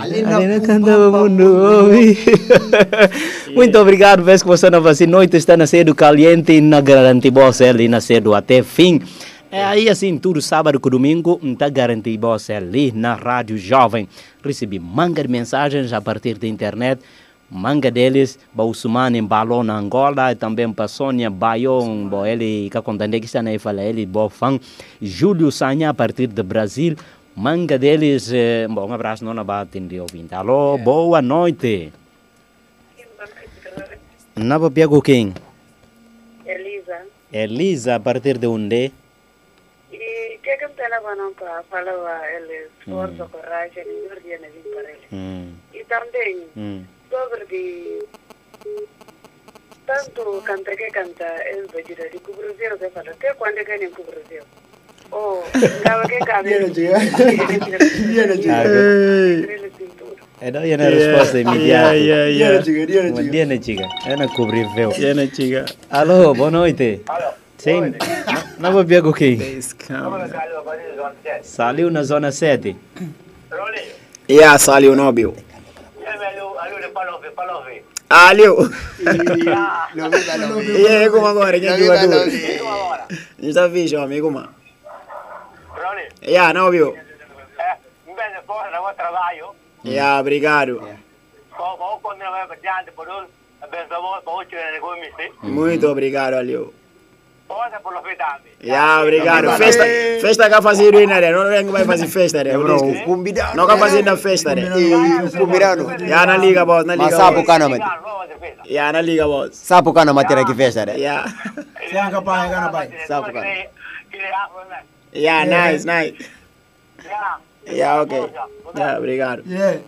Alina canta o mundo. Muito obrigado, vez que você não assim, noite está na cedo caliente e na garantir você ali na cedo até fim. É aí assim, tudo sábado com domingo, está garantido você ali na Rádio Jovem. Recebi manga de mensagens a partir da internet. Manga deles, Bausumane Balon na Angola, e também para Sônia Bayon, bo ele que contando que está fala ele, bo fã, Júlio Sanha a partir do Brasil. Manga deles, eh, bom, um abraço, não abate de ouvinte. Alô, boa noite. Nava Piago quem?
Elisa.
Elisa, a partir de onde?
E que que me não para falar ele esforço, coragem, e não dia nem para ele.
Hum,
E também
hum.
Sobre de tanto canta que canta el bajira de cubruzeiro que fala até quando é que. Oh, que cabe.
Viene, chica. Viene, chica.
Ele cintura.
É daí a resposta imediata.
Yeah, yeah, yeah.
chica, viene,
Bom
chica.
dia, né, chica? É na cobrir véu.
Tiene chica.
Alô, boa noite. Sim, não vou pegar quem?
Scam.
Saiu na zona 7.
Yeah, saliu no bill. Aliu. E aí, como agora? Quem viu a tua? Não está fixe, amigo, mano. Yeah, não viu? Yeah, obrigado. Muito obrigado, Aliu. Yeah, obrigado. Festa, festa que fazer ruína, né? Não venho vai fazer festa, né?
Bro, convidado.
Não que fazer na festa, né?
Convidado.
Yeah, na liga, boss, na
Mas
liga,
sapo
boss.
kana mati.
Yeah, na liga, boss.
Sapo kana matera ki festa de.
Yeah.
Sianga pai, gana pai.
Sapo kana.
Yeah, nice, nice. Yeah, okay. Yeah, obrigado.
Yeah.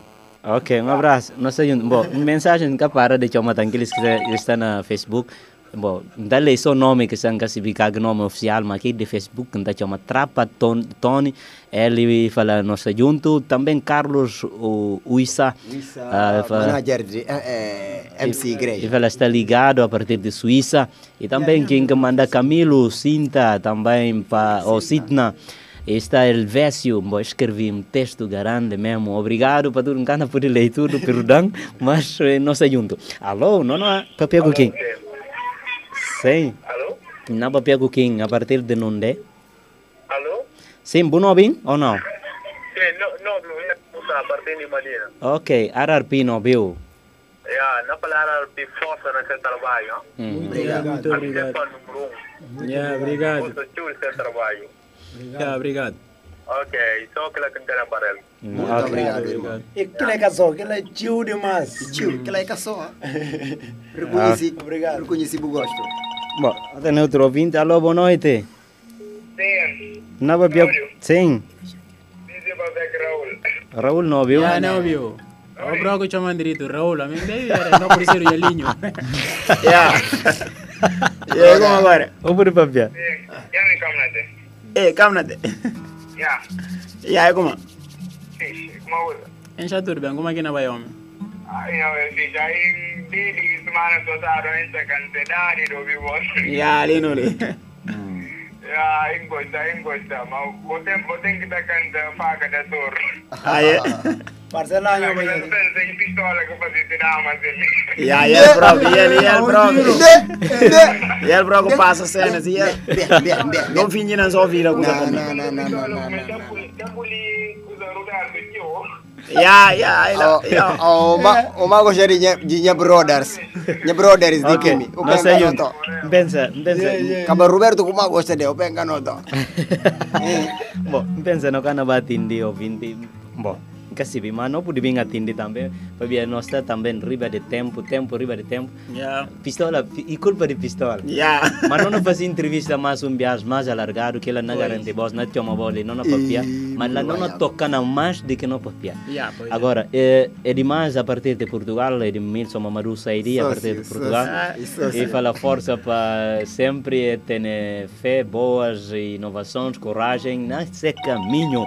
Ok, um abraço. Saímos. Bom, mensagem que para de chamar aqueles que está na Facebook. Bom, dá-lhe só nome que são classificados nome oficial, mas aqui de Facebook está chama Trapa Ton- Tony. Ele fala nossa junto. Também Carlos o Uissa. ah, fala-
Manager de MC
E
Igreja.
ela está ligado a partir de Suíça. E também quem que manda Camilo, Cinta, também para o Sidna. Está Elvésio, bom, escrevi um texto grande mesmo. Obrigado para tudo, não por leitura, perdão, mas eh, nós junto. Alô, não, não, papel com quem? Sim.
Alô?
Não, papel com quem? A partir de onde?
Alô?
Sim, bom bem ou não?
Sim, não, não, não a partir de Madina.
Ok, Ararpino, viu?
Yeah, na palavra de força na seu trabalho.
Muito obrigado.
Número um.
Yeah, obrigado.
Você tio seu trabalho.
Yeah, obrigado.
Ok, só que ela cantara para ele.
Hum, ok.
Obrigado, obrigado.
E que é casou, que é tio demais.
Tio, que lá é caçoa. Reconheci,
Obrigado.
reconheci o gosto.
Bom, tem outro ouvinte. Alô, boa noite.
Sim,
Não, papel. Sim.
diz para ver Raul.
Raul não viu?
Yeah, não viu? O bro que chama direito, Raul, a mim deve era não por ser o Yalinho. Yeah. E aí, como agora?
Ô, por papel.
Já me camnate.
Eh, camnate.
yaa.
Yaa'ee kuma. Kuma
godha. Insha turban
kuma kina bayoome. Yaa'een biili ismaana sosa adoo kan
sedhaani dhobii boon. Yaa'een ole. Yaa'een gosa, yaa'een gosa. Boteen boteen kita
kan faa gada soor.
Ayee. Engosta, engosta. Mas você tem que estar cantando faca da torre.
Aí,
Parcela año ba
Pensa em pistola que fazia de damas dele.
Ya, y el propio, y el, y el propio. Y el propio passa cenas, y el.
Bien, bien, bien.
Não finge na sua vida com
Não,
essa
não, não, não, não, não,
Mas
não.
tempo ali, usa lugar de tio.
Ya, ya,
Oh,
ya.
oh, ma, o ma gostaria de nya- de nya brothers. Nya brothers di
Ok,
kimi. O
nós
penga
aí,
no to.
pensa, pensa,
Kaba Roberto kuma gosta de o penga no to.
bom, pensa no kana ba tindi o vinti, bom, kasi bi mano pudi binga tindi também, para nós está também riba de tempo, tempo riba de tempo,
Ya,
pistola, e culpa de pistola. Mas não fazia entrevista mais um viagem mais alargado que ela não garante voz, não tinha uma bola, não papia, mas ela não toca na mais do que não papia.
É.
Agora, é, é demais a partir de Portugal, é de Milson Mamadou sairia a partir de Portugal.
sócio,
E fala força para sempre ter fé, boas inovações, coragem nesse caminho.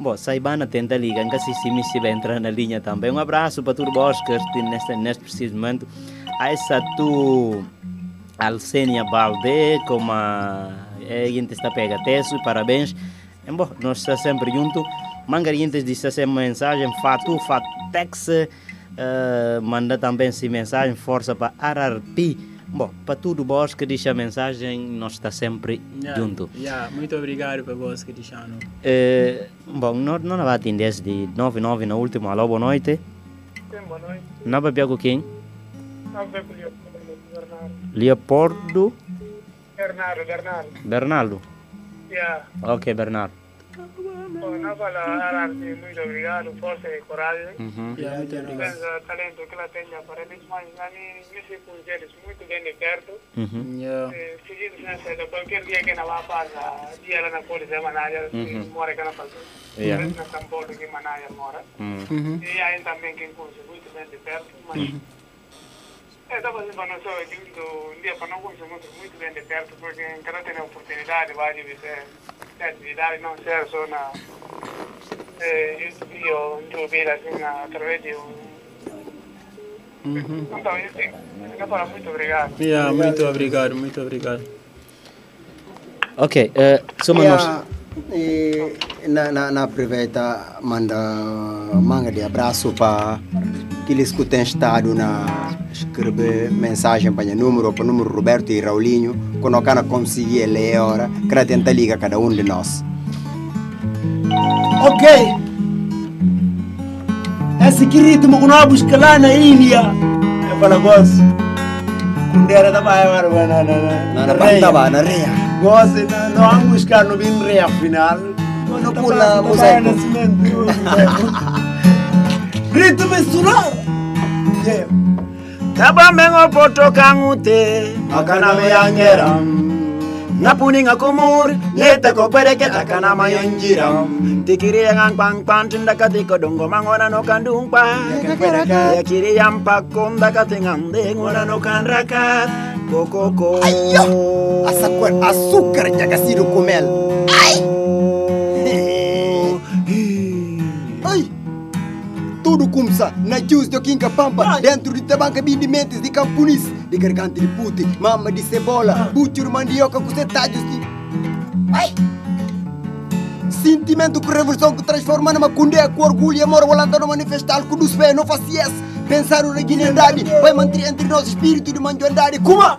Bom, Saibana tenta ligar, nunca se se vai entrar na linha também. Um abraço para vós que estão neste, neste preciso momento. A essa tu, Alcênia Balde, como a a gente está pega teso, parabéns. E, bom, nós estamos sempre juntos. Mangarientes disse essa mensagem, Fatu, Fatex, eh, manda também essa mensagem, força para Ararpi. Bom, para tudo vós que deixa a mensagem, nós está sempre
Ya,
junto.
Ya, muito obrigado por você que deixaram.
Eh, bom, não, não vai atender de 99 na última. Alô, boa noite.
Sim, boa noite.
Não vai pegar quem?
Não por Bernardo.
Leopoldo
Bernardo, Bernardo.
Bernardo.
Yeah.
Ok, Bernardo.
Bom, não fala Ararte, muito obrigado, força e coragem.
Uhum.
Ya, muito obrigado.
Pensa talento que ela tem para eles, mas ali me se com eles muito bem de perto.
Uhum.
Ya,
Eh, Seguindo nessa, de qualquer dia que ela vai passar, dia ela na polícia, é Manaya, mora que ela faz.
Yeah.
Na São Paulo, que Manaya mora.
Uhum.
E aí também quem conhece muito bem de perto, mas... É, dá para para nós um dia para não conhecer muito, muito bem de perto, porque cada tem a oportunidade, vai de ser atividade, não ser só na... É, YouTube ou em ouvir assim, na- através de um... Então, enfim, muito obrigado.
Ya, muito obrigado, muito obrigado.
Ok, eh, somos nós.
E na na na aproveita manda manga de abraço para aqueles que têm estado na escrever mensagem para o número para o número Roberto e Raulinho quando eu conseguir ler agora para tentar ligar cada um de nós
Ok. Esse que ritmo que nós busca lá na Índia. Eu falo, gosto. Kundera da baia marwa na na na.
na na na
não bem rei afinal.
Não pula mosaico.
Nós não vamos
ficar no bem real final. Não pulamos aí. Ritmo solar. Taba mengo poto kangute, akana me angeram. napuninga kumur yeteko pereketa kana mayonjira tikirienga nkpankpantindakatiko dongomang'ona nokandunkpa yakiriya mpakondakatingandeng'ona nokanraka kokoko
asukar ya casi kumel. ay tudo começa na juice do Kinka Pampa. Dentro de tabanca de mentes de camponis de garganta de puti mama de cebola. De mandioca com setádios de ai! Sentimento que revolução que transforma numa cundeia com orgulho e amor. Volando no manifestar com dos pés não faz yes. Pensar na guinendade vai manter entre nós espírito de manjoandade kuma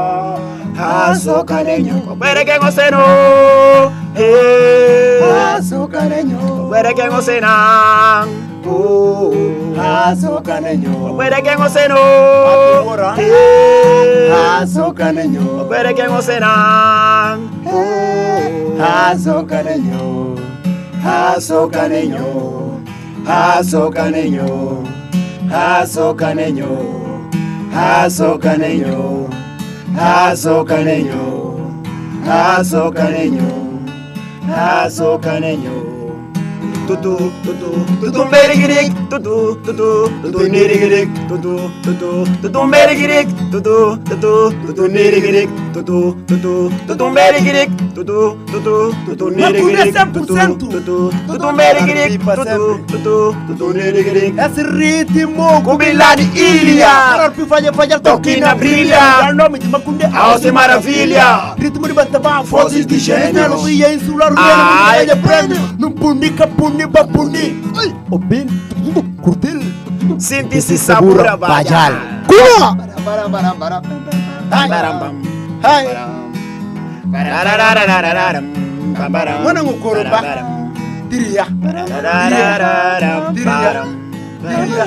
azucareño, comere que no se no, azucareño, comere que no se na, azucareño, comere que no se no, azucareño, comere que no se na, azucareño, azucareño, azucareño, azucareño, azucareño. Haso kane yo. Nasoka kane yo. nenyo, kane yo. Azocaneño, tutu tutu tutu merigirik tutu tutu tutu nirigirik tutu tutu tutu merigirik tutu tutu tutu nirigirik tutu tutu tutu merigirik tutu tutu tutu nirigirik tutu tutu tutu merigirik tutu tutu tutu nirigirik
Esse ritmo
Kubilani ilha.
Para fazer fazer
Toque na brilha.
nome de Macunde
Alce maravilha.
Ritmo de Bantabá
Vozes de gênero.
Ria insular
Ai.
Ria prêmio. Não punica puni bapuni Ai O bem tudo curtil
Sinti-se sabura bajal
Kuma. Hai Wana ngokoro ba
barabaram,
Diria
bararararam,
Diria.
baram,
Diria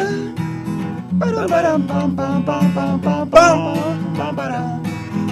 barabaram, bam, bam, bam, bam, bam, bam,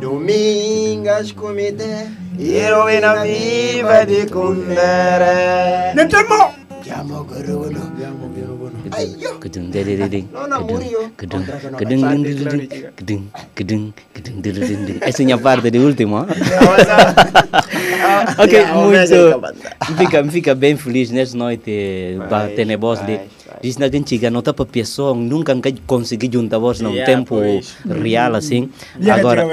Domingas
comete Eroina
viva
de
condere
Nel tempo Chiamo Coruno gedung gedung gedung gedung dedededeng. Essa é a minha parte de último. ok, muito. Fica, fica bem feliz nessa noite ba tenebrosa de Diz na gente que não tá para pessoa, nunca consegui juntar voz num
Yeah,
tempo
pois.
real assim.
Lia
Agora.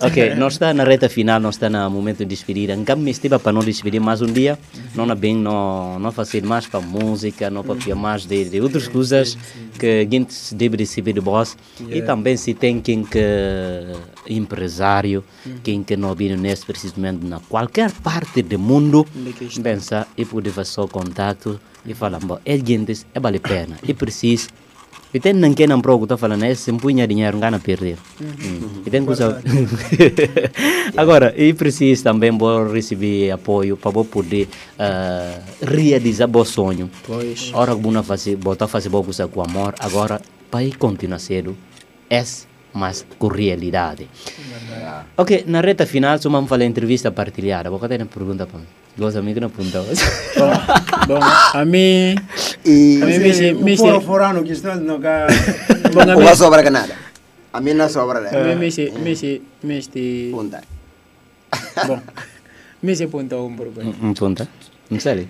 Ok, nós está na reta final, nós está no momento de despedir. Então, me estive para não despedir mais um dia. Não é bem, não, não fazer mais para música, não para mais de, de outras coisas que a gente deve receber de voz. E também se tem quem que empresário, quem que não vive nesse precisamente na qualquer parte do mundo, pensa e pode fazer o contato e falar, bom, é gente, é vale a pena, e preciso. E tem não quem não procura, tá falando, é se punha dinheiro, não perder. Hum. E tem coisa. Agora, e preciso também vou receber apoio para vou poder uh, realizar o sonho.
Pois.
Ora, que fazer, botar fazer boa coisa com amor, agora, para ir continuar cedo, é mas com realidade. Ok, na reta final, só vamos falar entrevista partilhada. Vou ter uma pergunta para mim. Gosto amigo não pergunta.
Bom, a mim,
E
a mim me me
Fora forano que está no ca.
bom, a
o
mim,
va sobra que nada. A mim não sobra
a
né.
mim me me me se,
Punta.
bom, me se punta um por bem.
Não pergunta? Não sei.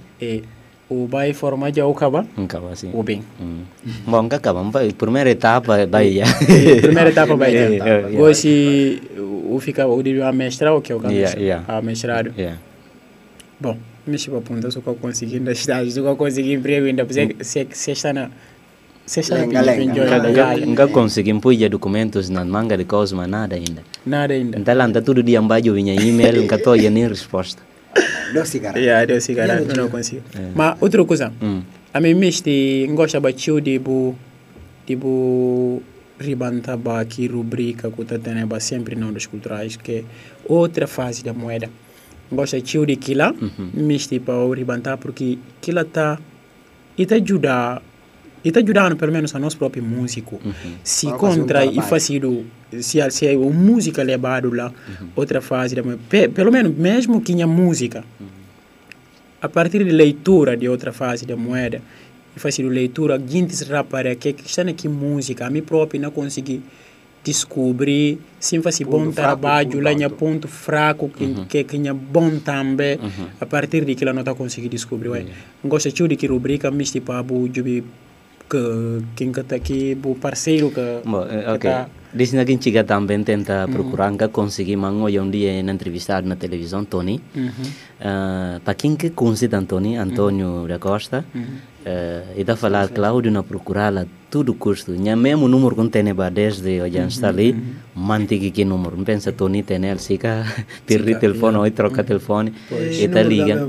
O vai formar já o caba,
Não acaba assim.
o bem.
Hum. Bom, nunca acabamos. Vai, Primeira etapa, vai já.
Primeira etapa vai
Yeah,
ter.
yeah, yeah.
Hoje o fica o de a mestrado que é o que
Yeah, yeah.
a mestrado.
Yeah.
Bom, me chama aponta só que eu consegui ainda estágio, só que eu consegui emprego ainda, porque se se está na se está na
Lenga, lenga.
pinga,
Nunca, nunca conseguimos pôr documentos na manga de Cosma, nada ainda.
nada ainda.
Então, lá anda todo dia embaixo, vinha e-mail, nunca estou nem resposta.
Não cigarro.
Yeah, Deus se garante, eu não consigo. Mas outra coisa,
Hum.
a mim me este gosta batiu de bu de bu ribanta ba que rubrica que tá tendo ba sempre não dos culturais que é outra fase da moeda. Gosta tio de quila, me este para ribantar porque quila tá e tá ajudar e tá ajudando pelo menos a nós próprio músico. Se contra e
trabalho.
Se a- se a música levado lá outra fase da moeda, Pe- pelo menos mesmo que tinha música a partir de leitura de outra fase da moeda e fazer leitura gente rapara que está aqui música? A mim próprio não consegui descobrir sim fazer bom
fraco,
trabalho lá tinha ponto fraco que que que tinha bom também a partir de que ela não está conseguindo descobrir ué. Gosta de que rubrica me tipo abu jubi que quem que tá aqui o parceiro que
Bom, eh,
que
ok.
tá-
Diz na gente que também tenta procurar, nunca consegui, hoje um dia na entrevistado na televisão, Tony. Para quem que conhece Antônio, Antônio da Costa, eh, e está a falar, Cláudio, na procurar lá tudo custo. Nha mesmo número que tem ba desde o já está ali, mantém que número. Pensa Tony tem ele, fica perdi telefone ou troca telefone e tá liga.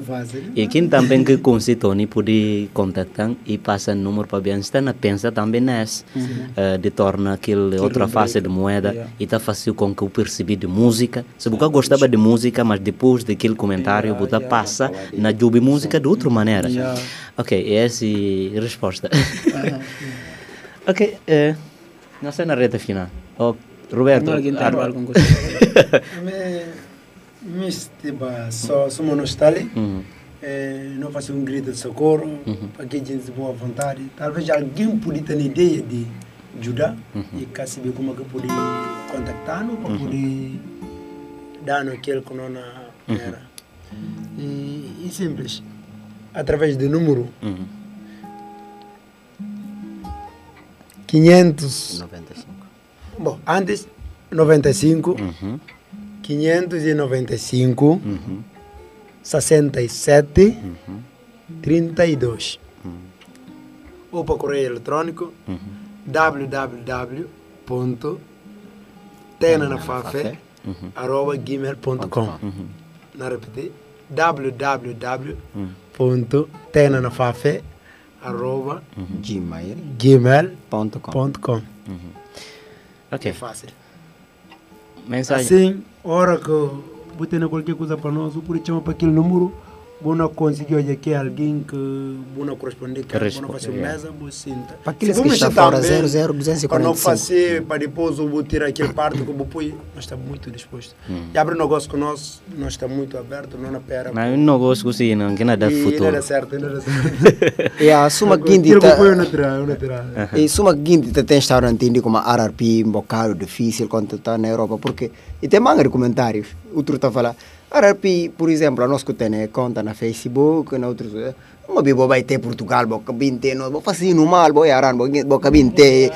E quem também que conhece Tony pode contactar e passa número para bem está na pensa também nessa eh, de torna aquele outra face de moeda e tá fácil com que eu percebi de música. Se você gostava de música, mas depois daquele comentário você passa na jubi música de outra maneira. Ok, essa é a resposta. ok, eh, não sei na reta final. Oh, Roberto,
alguém tem
ar-
algo com você.
Me, me estiba só somos estale.
Uhum.
É, não fazer um grito de socorro para que a gente de boa vontade. Talvez alguém pudesse ter ideia de ajudar e quer saber como é que pode contactar-nos para poder dar aquele que não era. E, e simples. Através do número
Uhum.
500.
95.
Bom, antes 95,
Uhum.
595,
Uhum.
67, 32. Ou para correio eletrônico www.tenanafafe.gmail.com Na repetir www.tenanafafe.gmail.com
Gmail.com.
Ok,
É fácil.
mensagem.
Assim, hora que botando qualquer coisa para nós, por chamar para aquele número, vou não conseguir olhar aqui alguém que vou não corresponder, que não
responde,
fazer
yeah.
mesa, vou sentar.
Para aqueles que
sentar
fora,
bem,
00
Para não
245.
fazer, para depois eu vou tirar aquele parte que eu vou pôr, nós estamos muito dispostos. E abre um negócio com nós, nós estamos muito abertos, não na pera.
Mas eu não gosto assim, não, que nada futuro.
não dá certo, não dá certo.
E a suma
que não tirar.
E suma guindita tem restaurante indi como RRP, um bocado difícil quando está na Europa, porque e tem manga de comentários. Outro está a falar, RRP, por exemplo, a nós que tem conta na Facebook, na outros. Uma bibo vai ter Portugal, boca binte, no, vou fazer no mal, vou aran, boca binte,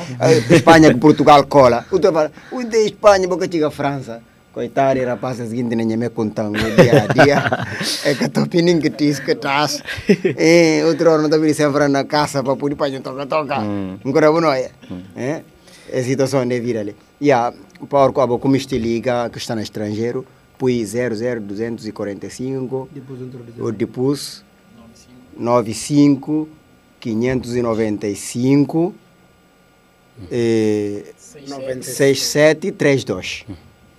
Espanha com Portugal cola. Outro fala, o de Espanha, boca chega França. Coitado, rapaz, a seguinte nem me contando dia a dia. É que tô pedindo que tis que tas. Eh, outro não tá vindo sempre na casa para poder para toca toca. Agora não é. É? É situação de vida ali. E a para o como este liga que está no estrangeiro, pois 00245
Depois eu introduzo.
o depois 95 595 eh, 6732.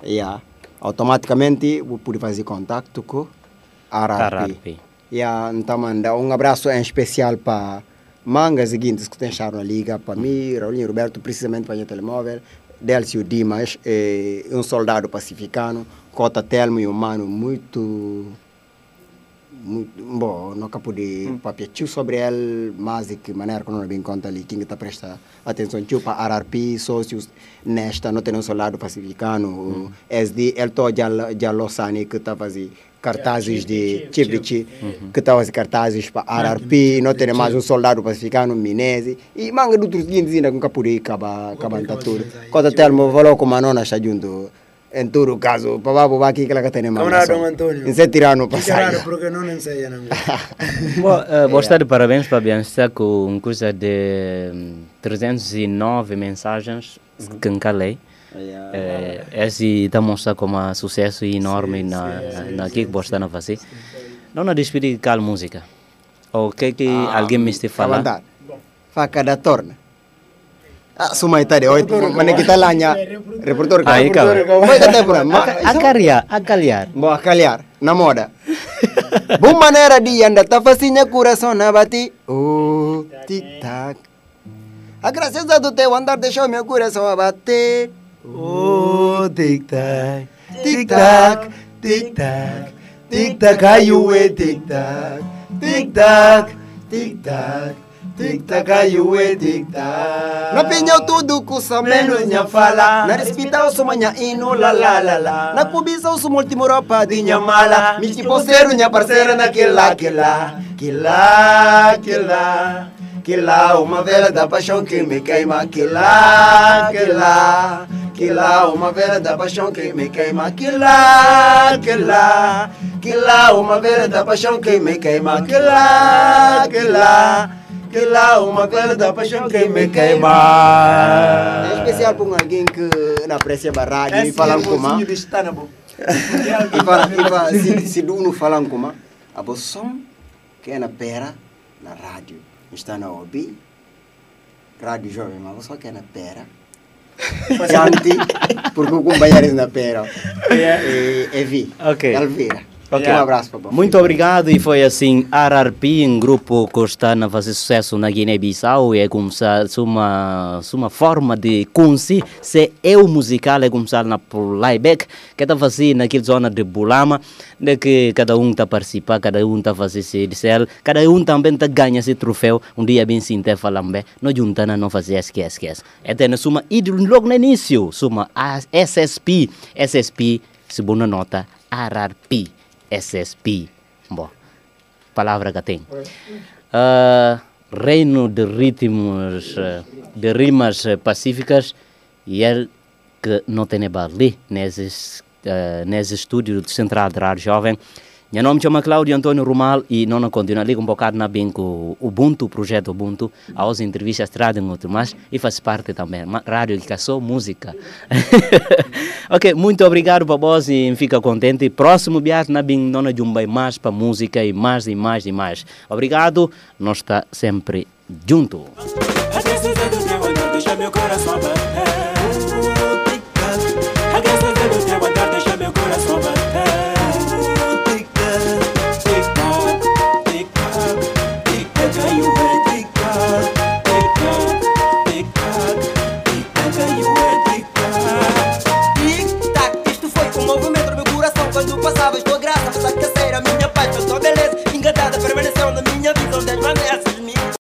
Yeah. Automaticamente vou poder fazer contato com a. RRP. Yeah, então manda um abraço em especial para mangas seguintes que deixaram a liga para mim, Raulinho Roberto, precisamente para o telemóvel, Delcio Dimas, eh, um soldado pacificano, Cota Telmo e um mano muito muito bom, nunca pude papel. Tio sobre ele, mas de que maneira que não bem conta ali, quem está presta atenção tio para RRP, sócios nesta, não tem um soldado pacificano, SD, ele todo já já Losani que está fazendo cartazes de de chip, que está fazendo cartazes para RRP, não tem mais um soldado pacificano, Minese, e manga de outros guindes ainda nunca acabar tudo. Quando Telmo falou com a nona está junto, em todo caso, para babar aqui que ela tem mais.
Camarada Antônio.
Em tirano
Que
passar.
raro, porque não ensaia não.
Bom, uh, gostaria de parabéns para a Bianca com um coisa de hum, 309 mensagens que encalei. Eh, esse está mostrando como um sucesso enorme na, na que você está a fazer. Não na despedir de música. O que que alguém me está falando?
Falar. Faca da torna. Ah, suma ita de oito, mana kita lanya. Reporter
Aí, cara.
Vai kata pura, ma
A calhar, a calhar.
Boa calhar, na moda. Bom maneira de andar, tá facinha coração na bati. Oh, tic tac. A graça do teu andar deixou meu coração a bater.
Oh, tic tac, tic tac, tic tac, tic tac, caiu e tic tac, tic tac, tic tac, tic tac, caiu e tic tac.
Na pinhão tudo com sa menos nha fala Na respita o sumanha ino la la la la. Na kubisa o sumo último ropa di nha mala Mi posteiro nha parceira naquela aquela Aquela, aquela Aquela uma vela da paixão que me queima. Aquela, aquela Aquela uma vela da paixão que me queima. Aquela, aquela Aquela uma vela da paixão que me queima. Aquela, aquela
Que lá uma vela da paixão que me
É
queima.
especial para alguém que não aprecia a rádio
É
e falam
sim,
como e fala, e fala, se, se tu não falam como a bo som que é na pera na rádio está na ouvir rádio jovem mas só que é na pera Janti, porque o companheiro na pera. E, e vi
Ok.
Elvira
Ok.
um abraço papai
Muito obrigado e foi assim RRP, um grupo que está a fazer sucesso na Guiné-Bissau e é começar uma, uma forma de conhecer se é o musical é começar na playback que está a fazer naquela zona de Bulama de que cada um está a participar, cada um está a fazer se disser, cada um também está a ganhar esse troféu. Um dia bem sim até falando bem, não juntando não fazer esquece, esquece. Até na suma e logo no início suma SSP SSP, segunda nota RRP SSP. Bom, palavra que tem. Ah, reino de ritmos, eh, de rimas eh, pacíficas, e ele que não tem ali, nesse, uh, nesse estúdio do Central de Rádio Jovem. Meu nome chama Cláudio Antônio Rumal e não continua ali um bocado na bem com o Ubuntu, o projeto Ubuntu, aos entrevistas trazem outro mais e faz parte também, rádio que só música. ok, muito obrigado para vós e fica contente. Próximo viagem na bem um bem mais para música e mais e mais e mais. Obrigado, nós está sempre junto.